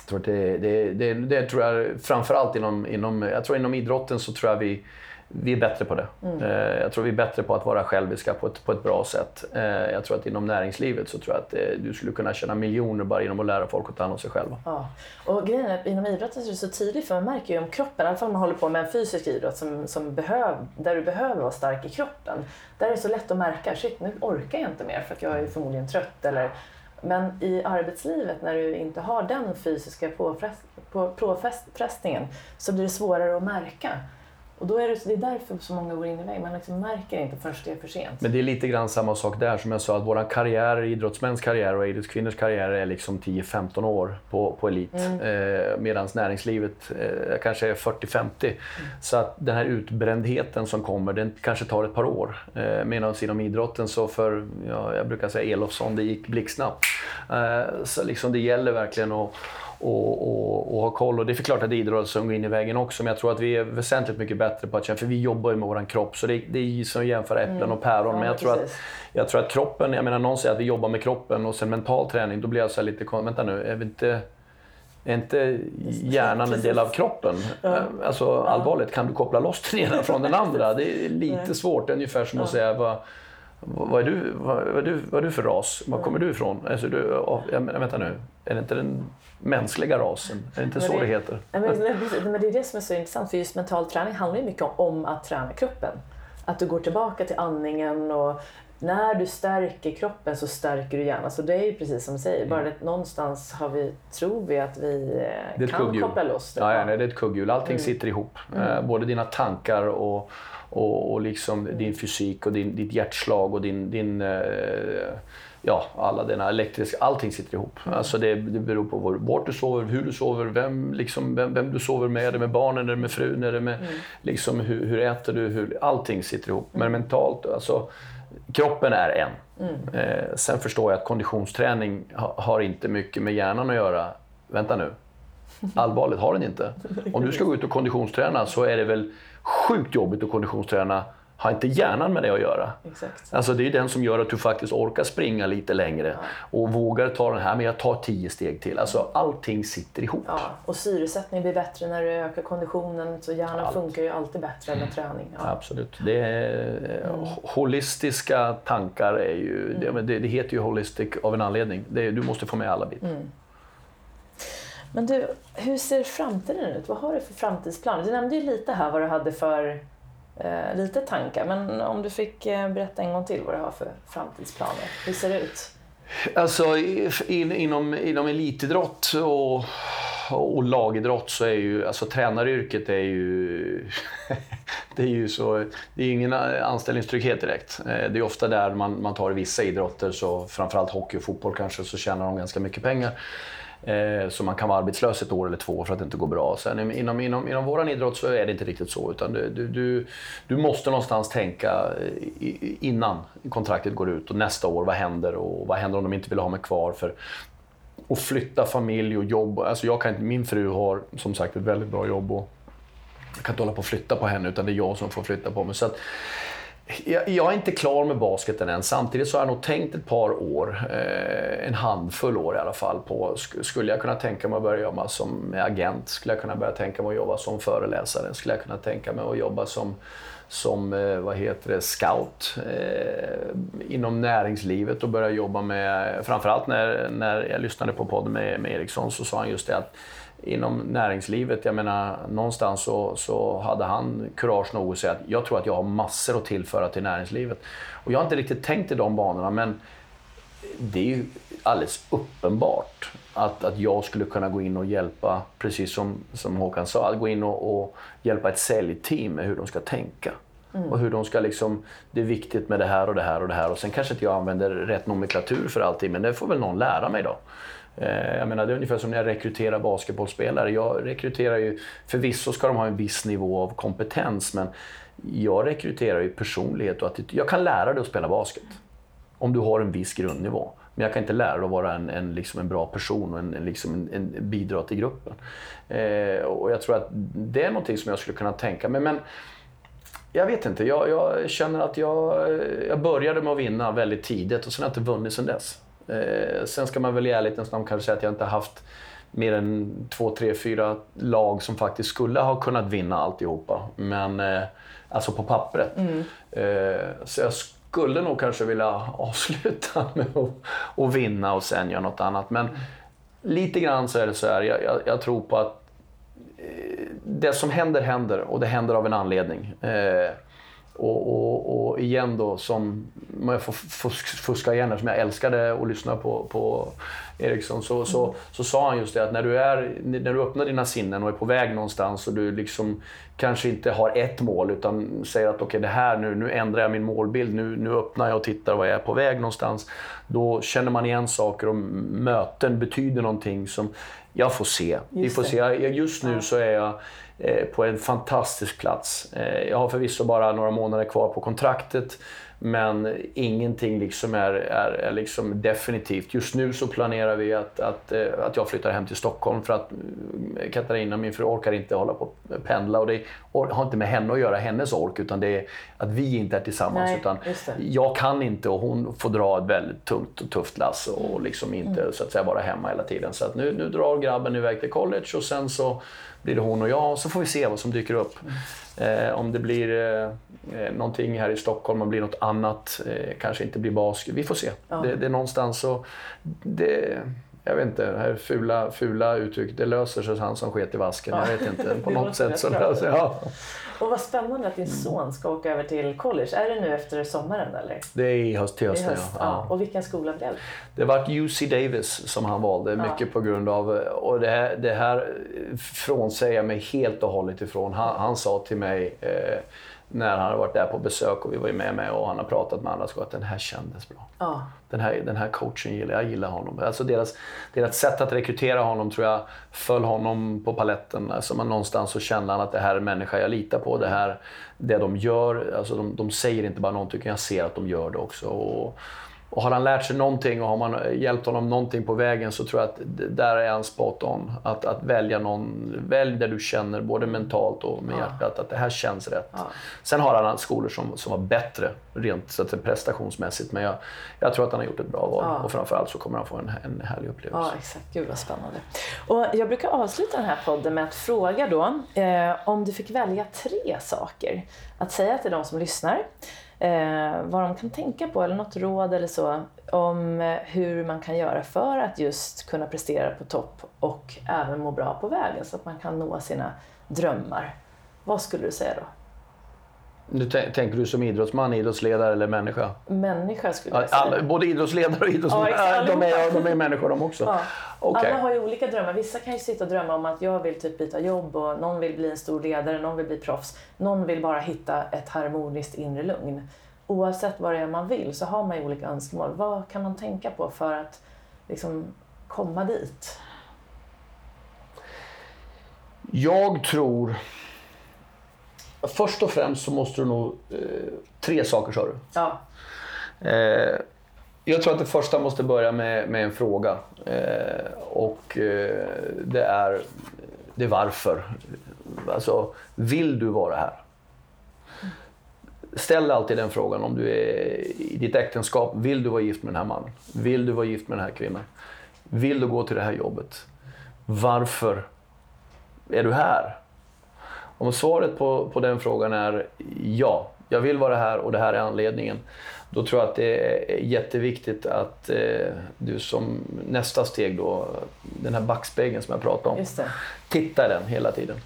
Speaker 2: tror det, det, det, det tror jag framförallt inom, inom, jag tror inom idrotten så tror jag vi, vi är bättre på det. Mm. Eh, jag tror vi är bättre på att vara själviska på ett, på ett bra sätt. Eh, jag tror att inom näringslivet så tror jag att eh, du skulle kunna tjäna miljoner bara genom att lära folk att ta hand om sig själva.
Speaker 1: Ja. Och grejen är att inom idrotten så är det så tidigt för man märker ju om kroppen, i alla fall om man håller på med en fysisk idrott som, som behöv, där du behöver vara stark i kroppen. Där är det så lätt att märka, shit nu orkar jag inte mer för att jag är förmodligen trött eller men i arbetslivet när du inte har den fysiska påfrestningen så blir det svårare att märka. Och då är det, det är därför så många går in i väggen. Man liksom märker inte förrän det är för sent.
Speaker 2: Men det är lite grann samma sak där. Som jag sa, att våra karriärer, idrottsmäns karriär och idrottskvinnors karriär är liksom 10-15 år på, på elit. Mm. Eh, Medan näringslivet eh, kanske är 40-50. Mm. Så att den här utbrändheten som kommer, den kanske tar ett par år. Eh, Medan inom idrotten så för, ja, jag brukar säga Elofsson, det gick blixtsnabbt. Eh, så liksom det gäller verkligen att och, och, och, ha koll. Och det är klart att idrott som går in i vägen också, men jag tror att vi är väsentligt mycket bättre på att känna, för vi jobbar ju med vår kropp, så det, det är som att jämföra äpplen mm. och päron. Ja, men jag tror, att, jag tror att kroppen, jag menar någon säger att vi jobbar med kroppen och sen mental träning, då blir jag så lite vänta nu, är vi inte är inte hjärnan en del av kroppen? Ja. Alltså allvarligt, kan du koppla loss den ena från den andra? Det är lite svårt, ungefär som att säga vad, vad, är du, vad, är du, vad är du för ras? Var kommer du ifrån? Alltså du, jag, vänta nu, är det inte den mänskliga rasen? Är det inte men så det, det heter?
Speaker 1: Men, men, det är det som är så intressant, för just mental träning handlar ju mycket om att träna kroppen. Att du går tillbaka till andningen och när du stärker kroppen så stärker du hjärnan. Så det är ju precis som du säger, bara mm. det, någonstans har vi, tror vi att vi kan koppla loss
Speaker 2: det. Ja, ja, det är ett kugghjul. Allting mm. sitter ihop. Mm. Eh, både dina tankar och och, och liksom din fysik och din, ditt hjärtslag och din, din eh, ja, alla dina elektriska, allting sitter ihop. Mm. Alltså det, det beror på var, vart du sover, hur du sover, vem, liksom, vem, vem du sover med. Är det med barnen, är det med frun, är det med, mm. liksom, hur, hur äter du? Hur, allting sitter ihop. Men mm. mentalt, alltså, kroppen är en. Mm. Eh, sen förstår jag att konditionsträning ha, har inte mycket med hjärnan att göra. Vänta nu. Allvarligt, har den inte. Om du ska gå ut och konditionsträna så är det väl sjukt jobbigt att konditionsträna har inte hjärnan med det att göra.
Speaker 1: Exakt.
Speaker 2: Alltså det är den som gör att du faktiskt orkar springa lite längre ja. och vågar ta den här, men jag tar tio steg till. Alltså allting sitter ihop.
Speaker 1: Ja. Och syresättning blir bättre när du ökar konditionen, så hjärnan Allt. funkar ju alltid bättre med träning.
Speaker 2: Ja. Absolut. Det är, mm. Holistiska tankar är ju, mm. det, det, heter ju holistic av en anledning. Det, du måste få med alla bitar. Mm.
Speaker 1: Men du, hur ser framtiden ut? Vad har du för framtidsplaner? Du nämnde ju lite här vad du hade för eh, lite tankar. Men om du fick eh, berätta en gång till vad du har för framtidsplaner. Hur ser det ut?
Speaker 2: Alltså in, inom, inom elitidrott och, och lagidrott så är ju alltså tränaryrket är ju det är ju så, det är ingen anställningstrygghet direkt. Eh, det är ofta där man, man tar vissa idrotter, så framförallt hockey och fotboll kanske, så tjänar de ganska mycket pengar. Eh, så man kan vara arbetslös ett år eller två för att det inte går bra. Sen inom, inom, inom vår idrott så är det inte riktigt så. Utan du, du, du måste någonstans tänka eh, innan kontraktet går ut och nästa år, vad händer? Och vad händer om de inte vill ha mig kvar? För att flytta familj och jobb. Alltså jag kan min fru har som sagt ett väldigt bra jobb och jag kan inte hålla på och flytta på henne utan det är jag som får flytta på mig. Så att, jag, jag, är inte klar med basketen än. Samtidigt så har jag nog tänkt ett par år, eh, en handfull år i alla fall, på skulle jag kunna tänka mig att börja jobba som agent? Skulle jag kunna börja tänka mig att jobba som föreläsare? Skulle jag kunna tänka mig att jobba som, som eh, vad heter det, scout eh, inom näringslivet och börja jobba med, framförallt när, när jag lyssnade på podden med, med Eriksson så sa han just det att inom näringslivet. Jag menar, någonstans så, så hade han kurage nog att säga att jag tror att jag har massor att tillföra till näringslivet. Och jag har inte riktigt tänkt i de banorna, men det är ju alldeles uppenbart att, att jag skulle kunna gå in och hjälpa, precis som, som Håkan sa, att gå in och, och hjälpa ett säljteam med hur de ska tänka. Mm. Och hur de ska liksom, det är viktigt med det här och det här och det här. Och sen kanske inte jag använder rätt nomenklatur för allting, men det får väl någon lära mig då. Eh, jag menar, det är ungefär som när jag rekryterar basketbollspelare. Jag rekryterar ju, förvisso ska de ha en viss nivå av kompetens, men jag rekryterar ju personlighet och attityd. Jag kan lära dig att spela basket. Om du har en viss grundnivå. Men jag kan inte lära dig att vara en, en, liksom en bra person och en, en, liksom en, en bidra till gruppen. Eh, och jag tror att det är någonting som jag skulle kunna tänka mig. Men jag vet inte. Jag, jag känner att jag, jag började med att vinna väldigt tidigt och sen har jag inte vunnit sen dess. Eh, sen ska man väl i ärlighetens namn kanske säga att jag inte haft mer än två, tre, fyra lag som faktiskt skulle ha kunnat vinna alltihopa. Men, eh, alltså på pappret. Mm. Eh, så jag skulle nog kanske vilja avsluta med att, att vinna och sen göra något annat. Men lite grann så är det så här, jag, jag, jag tror på att eh, det som händer, händer och det händer av en anledning. Eh, och, och, och, igen då, som, om jag får fuska igen som jag älskade att lyssna på, på Eriksson, så, så, mm. så sa han just det att när du, är, när du öppnar dina sinnen och är på väg någonstans och du liksom kanske inte har ett mål utan säger att okej, okay, det här nu, nu ändrar jag min målbild, nu, nu öppnar jag och tittar var jag är på väg någonstans. Då känner man igen saker och möten betyder någonting som jag får se. Just Vi får se. Just nu så är jag på en fantastisk plats. Eh, jag har förvisso bara några månader kvar på kontraktet men ingenting liksom är, är, är liksom definitivt. Just nu så planerar vi att, att, eh, att jag flyttar hem till Stockholm för att Katarina, min fru, orkar inte hålla på och pendla. Och det har inte med henne att göra, hennes ork, utan det är att vi inte är tillsammans.
Speaker 1: Nej,
Speaker 2: utan jag kan inte och hon får dra ett väldigt tungt och tufft lass och liksom inte mm. så att säga vara hemma hela tiden. Så att nu, nu drar grabben iväg till college och sen så blir det hon och jag. Så får vi se vad som dyker upp. Eh, om det blir eh, eh, någonting här i Stockholm, om det blir något annat. Eh, kanske inte blir basket. Vi får se. Ja. Det, det, är någonstans så... Det, jag vet inte, det här fula, fula uttrycket, det löser sig han som sket i vasken. Ja. Jag vet inte, på något sätt så löser ja.
Speaker 1: Och vad spännande att din son ska åka över till college. Är det nu efter sommaren eller?
Speaker 2: Det är i höst, till hösten, höst,
Speaker 1: ja. ja. Och vilken skola blev det?
Speaker 2: Det var UC Davis som han valde, mycket på grund av... Och det här, det här frånsäger jag mig helt och hållet ifrån. Han, han sa till mig eh, när han har varit där på besök och vi var ju med, med och han har pratat med andra så att den här kändes bra.
Speaker 1: Ja.
Speaker 2: Den här, den här coachen gillar jag, gillar honom. Alltså deras, deras sätt att rekrytera honom tror jag föll honom på paletten. Alltså man någonstans så kände han att det här är en människa jag litar på. Det här, det de gör, alltså de, de säger inte bara någonting, jag ser att de gör det också. Och, och har han lärt sig någonting och har man hjälpt honom någonting på vägen så tror jag att där är han spot on. Att, att välja någon, välj där du känner både mentalt och med
Speaker 1: Ja.
Speaker 2: hjärtat att det här känns rätt.
Speaker 1: Ja.
Speaker 2: Sen har han skolor som, som var bättre rent så att prestationsmässigt men jag, jag tror att han har gjort ett bra val
Speaker 1: Ja.
Speaker 2: och framförallt så kommer han få en, en härlig upplevelse.
Speaker 1: Ja, exakt. Gud vad spännande. Och jag brukar avsluta den här podden med att fråga då eh, om du fick välja tre saker att säga till de som lyssnar. Eh, vad de kan tänka på eller något råd eller så om eh, hur man kan göra för att just kunna prestera på topp och även må bra på vägen så att man kan nå sina drömmar. Vad skulle du säga då?
Speaker 2: Nu tän- tänker du som idrottsman, idrottsledare eller människa?
Speaker 1: Människa skulle
Speaker 2: Ja,
Speaker 1: jag säga.
Speaker 2: Alla, både idrottsledare och idrottsmän,
Speaker 1: Ja,
Speaker 2: de, är, de är människor de också.
Speaker 1: Ja.
Speaker 2: Okej.
Speaker 1: Alla har ju olika drömmar. Vissa kan ju sitta och drömma om att jag vill typ byta jobb och någon vill bli en stor ledare, någon vill bli proffs. Någon vill bara hitta ett harmoniskt inre lugn. Oavsett vad det är man vill så har man ju olika önskemål. Vad kan man tänka på för att liksom komma dit?
Speaker 2: Jag tror... Först och främst så måste du nog... Eh, tre saker sa du.
Speaker 1: Ja,
Speaker 2: Eh, jag tror att det första måste börja med, med en fråga. Eh, och eh, det är, det är varför. Alltså, vill du vara här? Ställ alltid den frågan om du är i ditt äktenskap. Vill du vara gift med den här mannen? Vill du vara gift med den här kvinnan? Vill du gå till det här jobbet? Varför är du här? Om svaret på, på den frågan är ja, jag vill vara här och det här är anledningen. Då tror jag att det är jätteviktigt att eh, du som nästa steg då, den här backspegeln som jag pratade om, titta i den hela tiden.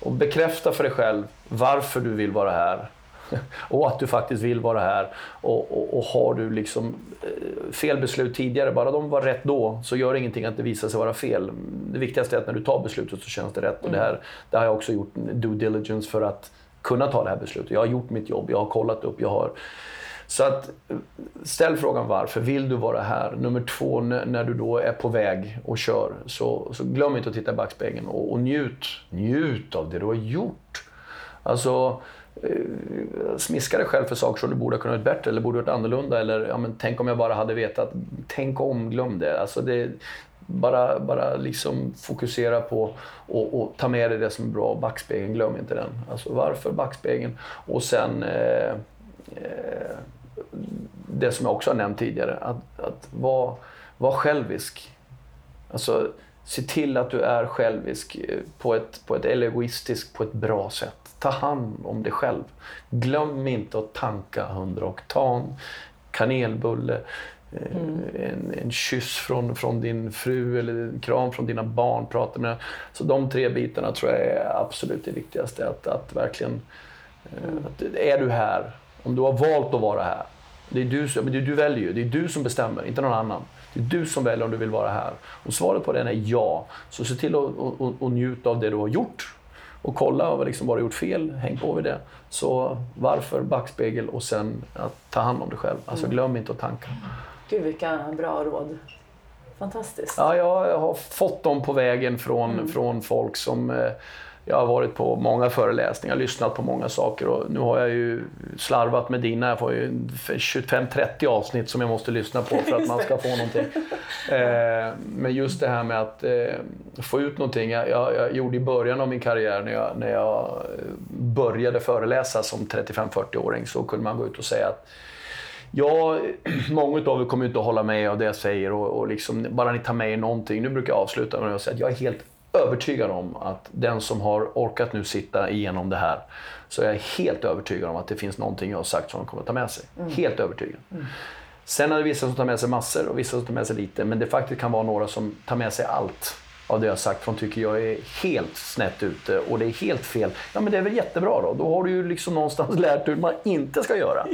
Speaker 2: Och bekräfta för dig själv varför du vill vara här. Och att du faktiskt vill vara här. Och, och, och har du liksom eh, fel beslut tidigare, bara de var rätt då, så gör det ingenting att det visar sig vara fel. Det viktigaste är att när du tar beslutet så känns det rätt. Och det, här, det har jag också gjort due diligence för att kunna ta det här beslutet. Jag har gjort mitt jobb, jag har kollat upp, jag har så att ställ frågan varför. Vill du vara här? Nummer två, när du då är på väg och kör, så, så glöm inte att titta i backspegeln och, och njut. Njut av det du har gjort. Alltså, Eh, smiska dig själv för saker som du borde ha kunnat gjort bättre eller borde ha gjort annorlunda. Eller ja, men, tänk om jag bara hade vetat. Tänk om, glöm det. Alltså, det bara, bara liksom fokusera på och, och ta med dig det som är bra. Backspegeln, glöm inte den. Alltså varför backspegeln? Och sen eh, eh, det som jag också har nämnt tidigare, att, att vara var självisk. Alltså, se till att du är självisk eh, på ett, på ett, eller egoistisk på ett bra sätt. Ta hand om dig själv. Glöm inte att tanka 100 oktan, kanelbulle, eh, en, en kyss från, från din fru eller en kram från dina barn. Prata med Så de tre bitarna tror jag är absolut det viktigaste. Att, att verkligen, eh, att, är du här, om du har valt att vara här, det är du, som, det är du väljer ju, det är du som bestämmer, inte någon annan. Det är du som väljer om du vill vara här. Om svaret på den är ja, så se till att och, och, och njuta av det du har gjort. Och kolla vad, liksom, vad du har gjort fel, häng på vid det. Så varför backspegel och sen att ta hand om dig själv. Alltså glöm inte att tanka.
Speaker 1: Gud vilka bra råd. Fantastiskt.
Speaker 2: Ja, jag har fått dem på vägen från, från folk som eh, jag har varit på många föreläsningar, lyssnat på många saker och nu har jag ju slarvat med dina. Jag får ju 25-30 avsnitt som jag måste lyssna på för att man ska få någonting. Eh, men just det här med att eh, få ut någonting. Jag, jag, gjorde i början av min karriär när jag, när jag eh, började föreläsa som 35-40-åring så kunde man gå ut och säga att Ja, många av er kommer inte att hålla med av det jag säger och, och liksom, bara ni tar med er någonting. Nu brukar jag avsluta med att säga att jag är helt övertygad om att den som har orkat nu sitta igenom det här, så är jag helt övertygad om att det finns någonting jag har sagt som de kommer att ta med sig. Helt övertygad. Sen är det vissa som tar med sig massor och vissa som tar med sig lite, men det faktiskt kan vara några som tar med sig allt av det jag sagt. De tycker jag är helt snett ute och det är helt fel. Ja, men det är väl jättebra då. Då har du ju liksom någonstans lärt dig hur man inte ska göra.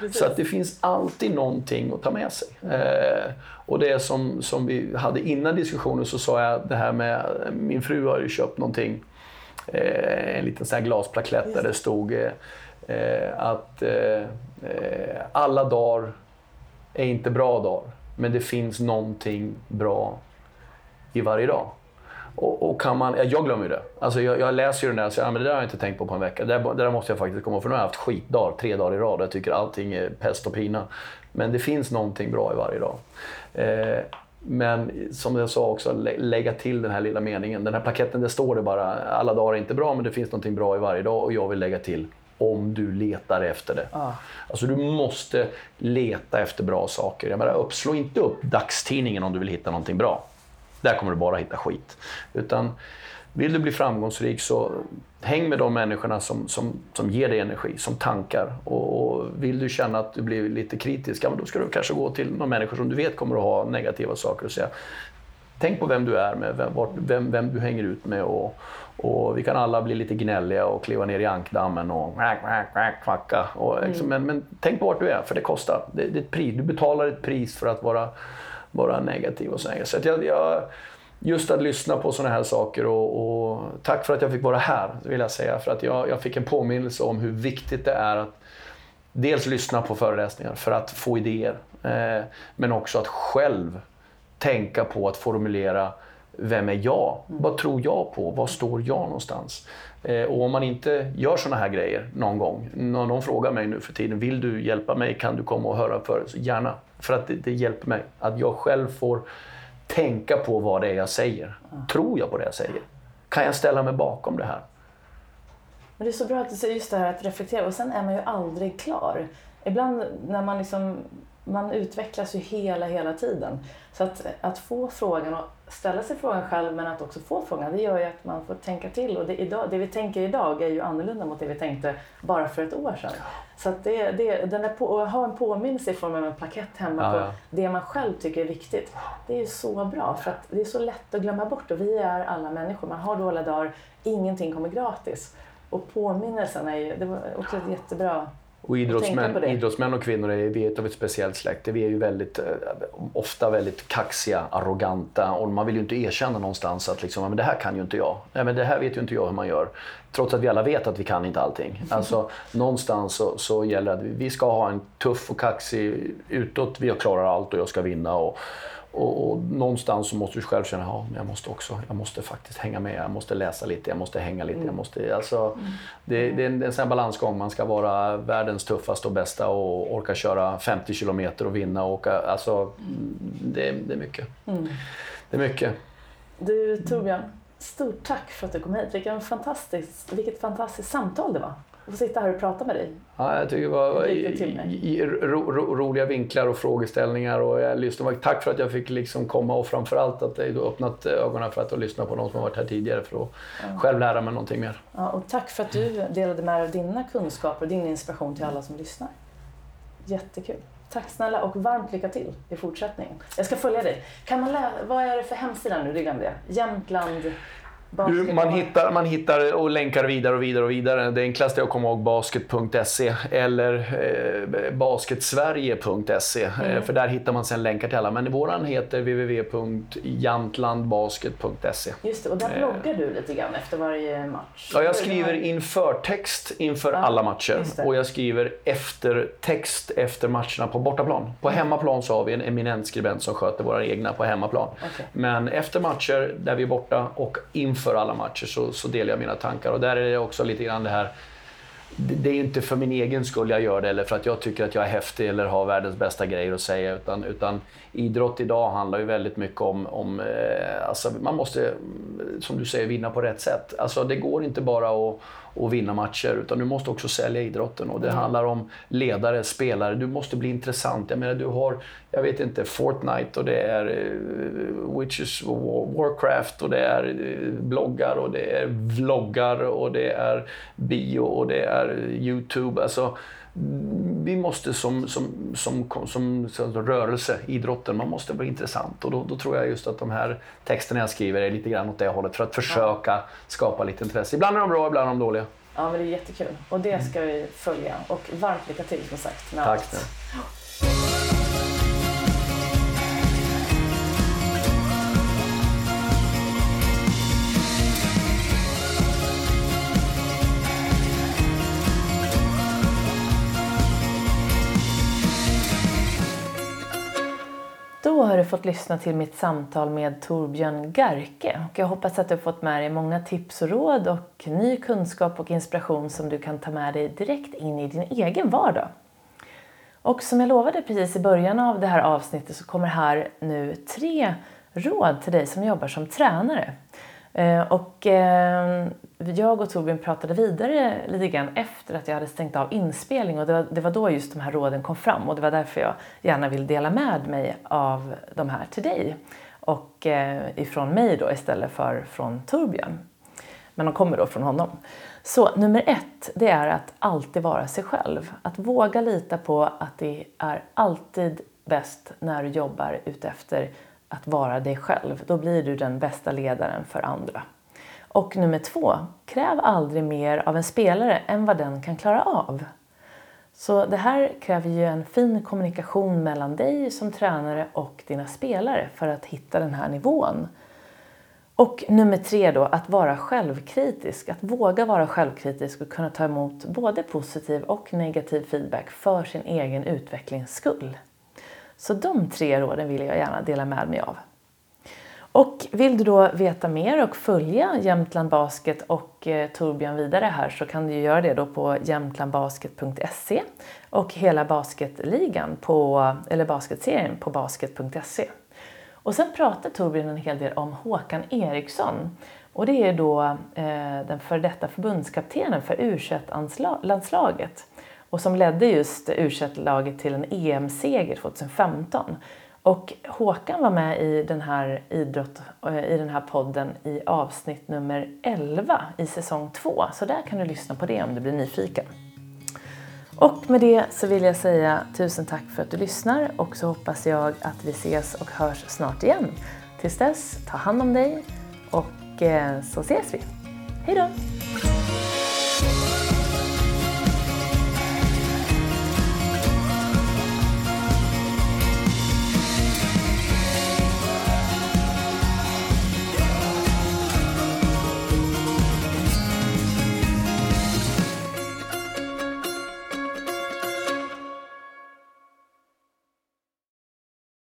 Speaker 1: Det.
Speaker 2: Så att det finns alltid någonting att ta med sig. Eh, och det som, som vi hade innan diskussionen så sa jag det här med, min fru har ju köpt någonting, eh, en liten sån här glasplakett där det stod eh, Eh, att eh, alla dagar är inte bra dagar, men det finns någonting bra i varje dag. Och, och, kan man, jag glömmer ju det. Alltså jag, jag läser ju den där och säger ja, det där har jag inte tänkt på på en vecka. Det där, det där måste jag faktiskt komma ihåg, för nu har jag haft skitdagar tre dagar i rad. Jag tycker allting är pest och pina. Men det finns någonting bra i varje dag. Eh, men som jag sa också, lägga till den här lilla meningen. Den här plaketten, där står det bara alla dagar är inte bra, men det finns någonting bra i varje dag och jag vill lägga till om du letar efter det. Ah. Alltså du måste leta efter bra saker. Jag menar, slå inte upp dagstidningen om du vill hitta någonting bra. Där kommer du bara hitta skit. Utan vill du bli framgångsrik så häng med de människorna som, som, som ger dig energi, som tankar. Och, och vill du känna att du blir lite kritisk, ja, men då ska du kanske gå till några människor som du vet kommer att ha negativa saker att säga. Tänk på vem du är med, vem, vem, vem du hänger ut med. Och, och vi kan alla bli lite gnälliga och kliva ner i ankdammen och kvacka. Och liksom, mm. men, men tänk på vart du är, för det kostar. Det, det är ett pris. Du betalar ett pris för att vara, vara negativ. och så, att jag, jag just att lyssna på sådana här saker och, och, tack för att jag fick vara här, vill jag säga. För att jag, jag fick en påminnelse om hur viktigt det är att dels lyssna på föreläsningar för att få idéer, eh, men också att själv tänka på att formulera vem är jag? Vad tror jag på? Var står jag någonstans? Eh, och om man inte gör såna här grejer någon gång, när någon frågar mig nu för tiden, vill du hjälpa mig? Kan du komma och höra för Så gärna, för att det, det hjälper mig. Att jag själv får tänka på vad det är jag säger. Tror jag på det jag säger? Kan jag ställa mig bakom det här?
Speaker 1: Men det är så bra att du säger just det här att reflektera och sen är man ju aldrig klar. Ibland när man liksom man utvecklas ju hela, hela tiden. Så att, att få frågan och ställa sig frågan själv men att också få frågan, det gör ju att man får tänka till. Och det, idag, det vi tänker idag är ju annorlunda mot det vi tänkte bara för ett år sedan. Så att det, det, den där på, att ha en påminnelse i form av en plakett hemma ja, ja. på det man själv tycker är viktigt. Det är ju så bra för att det är så lätt att glömma bort och vi är alla människor. Man har dåliga dagar, ingenting kommer gratis. Och påminnelsen är ju, det var också ett jättebra
Speaker 2: och idrottsmän, idrottsmän och kvinnor är vi av ett speciellt släkte. Vi är ju väldigt, eh, ofta väldigt kaxiga, arroganta och man vill ju inte erkänna någonstans att liksom, men det här kan ju inte jag. Nej, men det här vet ju inte jag hur man gör. Trots att vi alla vet att vi kan inte allting. Alltså, någonstans så, så gäller det att vi ska ha en tuff och kaxig utåt, vi klarar allt och jag ska vinna. Och, och, och, någonstans så måste du själv känna att ja, jag måste också, jag måste faktiskt hänga med, jag måste läsa lite, jag måste hänga lite. Mm. Jag måste, alltså, mm. det, det, är en, det en sån balansgång. Man ska vara världens tuffaste och bästa och orka köra 50 kilometer och vinna. Och åka, alltså, det, det är mycket. Mm. Det är mycket.
Speaker 1: Du Torbjörn, stort tack för att du kom hit. Vilket fantastiskt, vilket fantastiskt samtal det var att få sitta här och prata med dig.
Speaker 2: Ja, jag tycker det var i, i, ro, ro, roliga vinklar och frågeställningar. Och jag lyssnade. Tack för att jag fick liksom komma och framförallt att du öppnat ögonen för att lyssna på någon som har varit här tidigare för att ja. själv lära mig någonting mer.
Speaker 1: Ja, och tack för att du delade med dig av dina kunskaper och din inspiration till alla som lyssnar. Jättekul. Tack snälla och varmt lycka till i fortsättningen. Jag ska följa dig. Kan man lä- vad är det för hemsida nu? Det glömde jag. Jämtland...
Speaker 2: Du, man, hittar, man hittar och länkar vidare och vidare och vidare. Det enklaste är att komma ihåg basket.se eller eh, basketsverige.se. Eh, mm. för där hittar man sen länkar till alla. Men våran heter www.jamtlandbasket.se.
Speaker 1: Just det, och där bloggar du lite grann efter varje match.
Speaker 2: Ja, jag skriver införtext inför ja, alla matcher och jag skriver eftertext efter matcherna på bortaplan. På mm. hemmaplan så har vi en eminent skribent som sköter våra egna på hemmaplan. Okay. Men efter matcher där vi är borta och inför inför alla matcher så, så delar jag mina tankar. Och där är det också lite grann det här det är inte för min egen skull jag gör det eller för att jag tycker att jag är häftig eller har världens bästa grejer att säga. Utan, utan idrott idag handlar ju väldigt mycket om, om eh, alltså man måste, som du säger, vinna på rätt sätt. Alltså det går inte bara att och vinna matcher. Utan du måste också sälja idrotten. Och det mm. handlar om ledare, spelare. Du måste bli intressant. Jag menar, du har, jag vet inte, Fortnite och det är uh, Witches Warcraft och det är uh, bloggar och det är vloggar och det är bio och det är Youtube. Alltså, vi måste som, som, som, som, som, rörelse, idrotten, man måste vara intressant. Och då, då, tror jag just att de här texterna jag skriver är lite grann åt det hållet för att försöka ja. skapa lite intresse. Ibland är de bra, ibland är de dåliga.
Speaker 1: Ja, men det är jättekul. Och det ska vi följa. Och varmt lycka till som sagt
Speaker 2: med Tack. Allt.
Speaker 1: Då har du fått lyssna till mitt samtal med Torbjörn Garke och jag hoppas att du har fått med dig många tips och råd och ny kunskap och inspiration som du kan ta med dig direkt in i din egen vardag. Och som jag lovade precis i början av det här avsnittet så kommer här nu tre råd till dig som jobbar som tränare. Eh, och eh, jag och Torbjörn pratade vidare lite grann efter att jag hade stängt av inspelning och det var, det var då just de här råden kom fram och det var därför jag gärna vill dela med mig av de här till dig och eh, ifrån mig då istället för från Torbjörn. Men de kommer då från honom. Så nummer ett, det är att alltid vara sig själv. Att våga lita på att det är alltid bäst när du jobbar utefter att vara dig själv. Då blir du den bästa ledaren för andra. Och nummer två, kräv aldrig mer av en spelare än vad den kan klara av. Så det här kräver ju en fin kommunikation mellan dig som tränare och dina spelare för att hitta den här nivån. Och nummer tre då, att vara självkritisk. Att våga vara självkritisk och kunna ta emot både positiv och negativ feedback för sin egen utvecklings skull. Så de tre råden vill jag gärna dela med mig av. Och vill du då veta mer och följa Jämtland Basket och eh, Torbjörn vidare här så kan du göra det då på jämtlandbasket.se och hela basketligan på, eller basketserien på basket.se. Och sen pratar Torbjörn en hel del om Håkan Eriksson och det är då eh, den före detta förbundskaptenen för u landslaget och som ledde just u laget till en EM-seger 2015. Och Håkan var med i den här idrott, eh, i den här podden i avsnitt nummer 11 i säsong 2. Så där kan du lyssna på det om du blir nyfiken. Och med det så vill jag säga tusen tack för att du lyssnar och så hoppas jag att vi ses och hörs snart igen. Tills dess, ta hand om dig och eh, så ses vi. Hej då!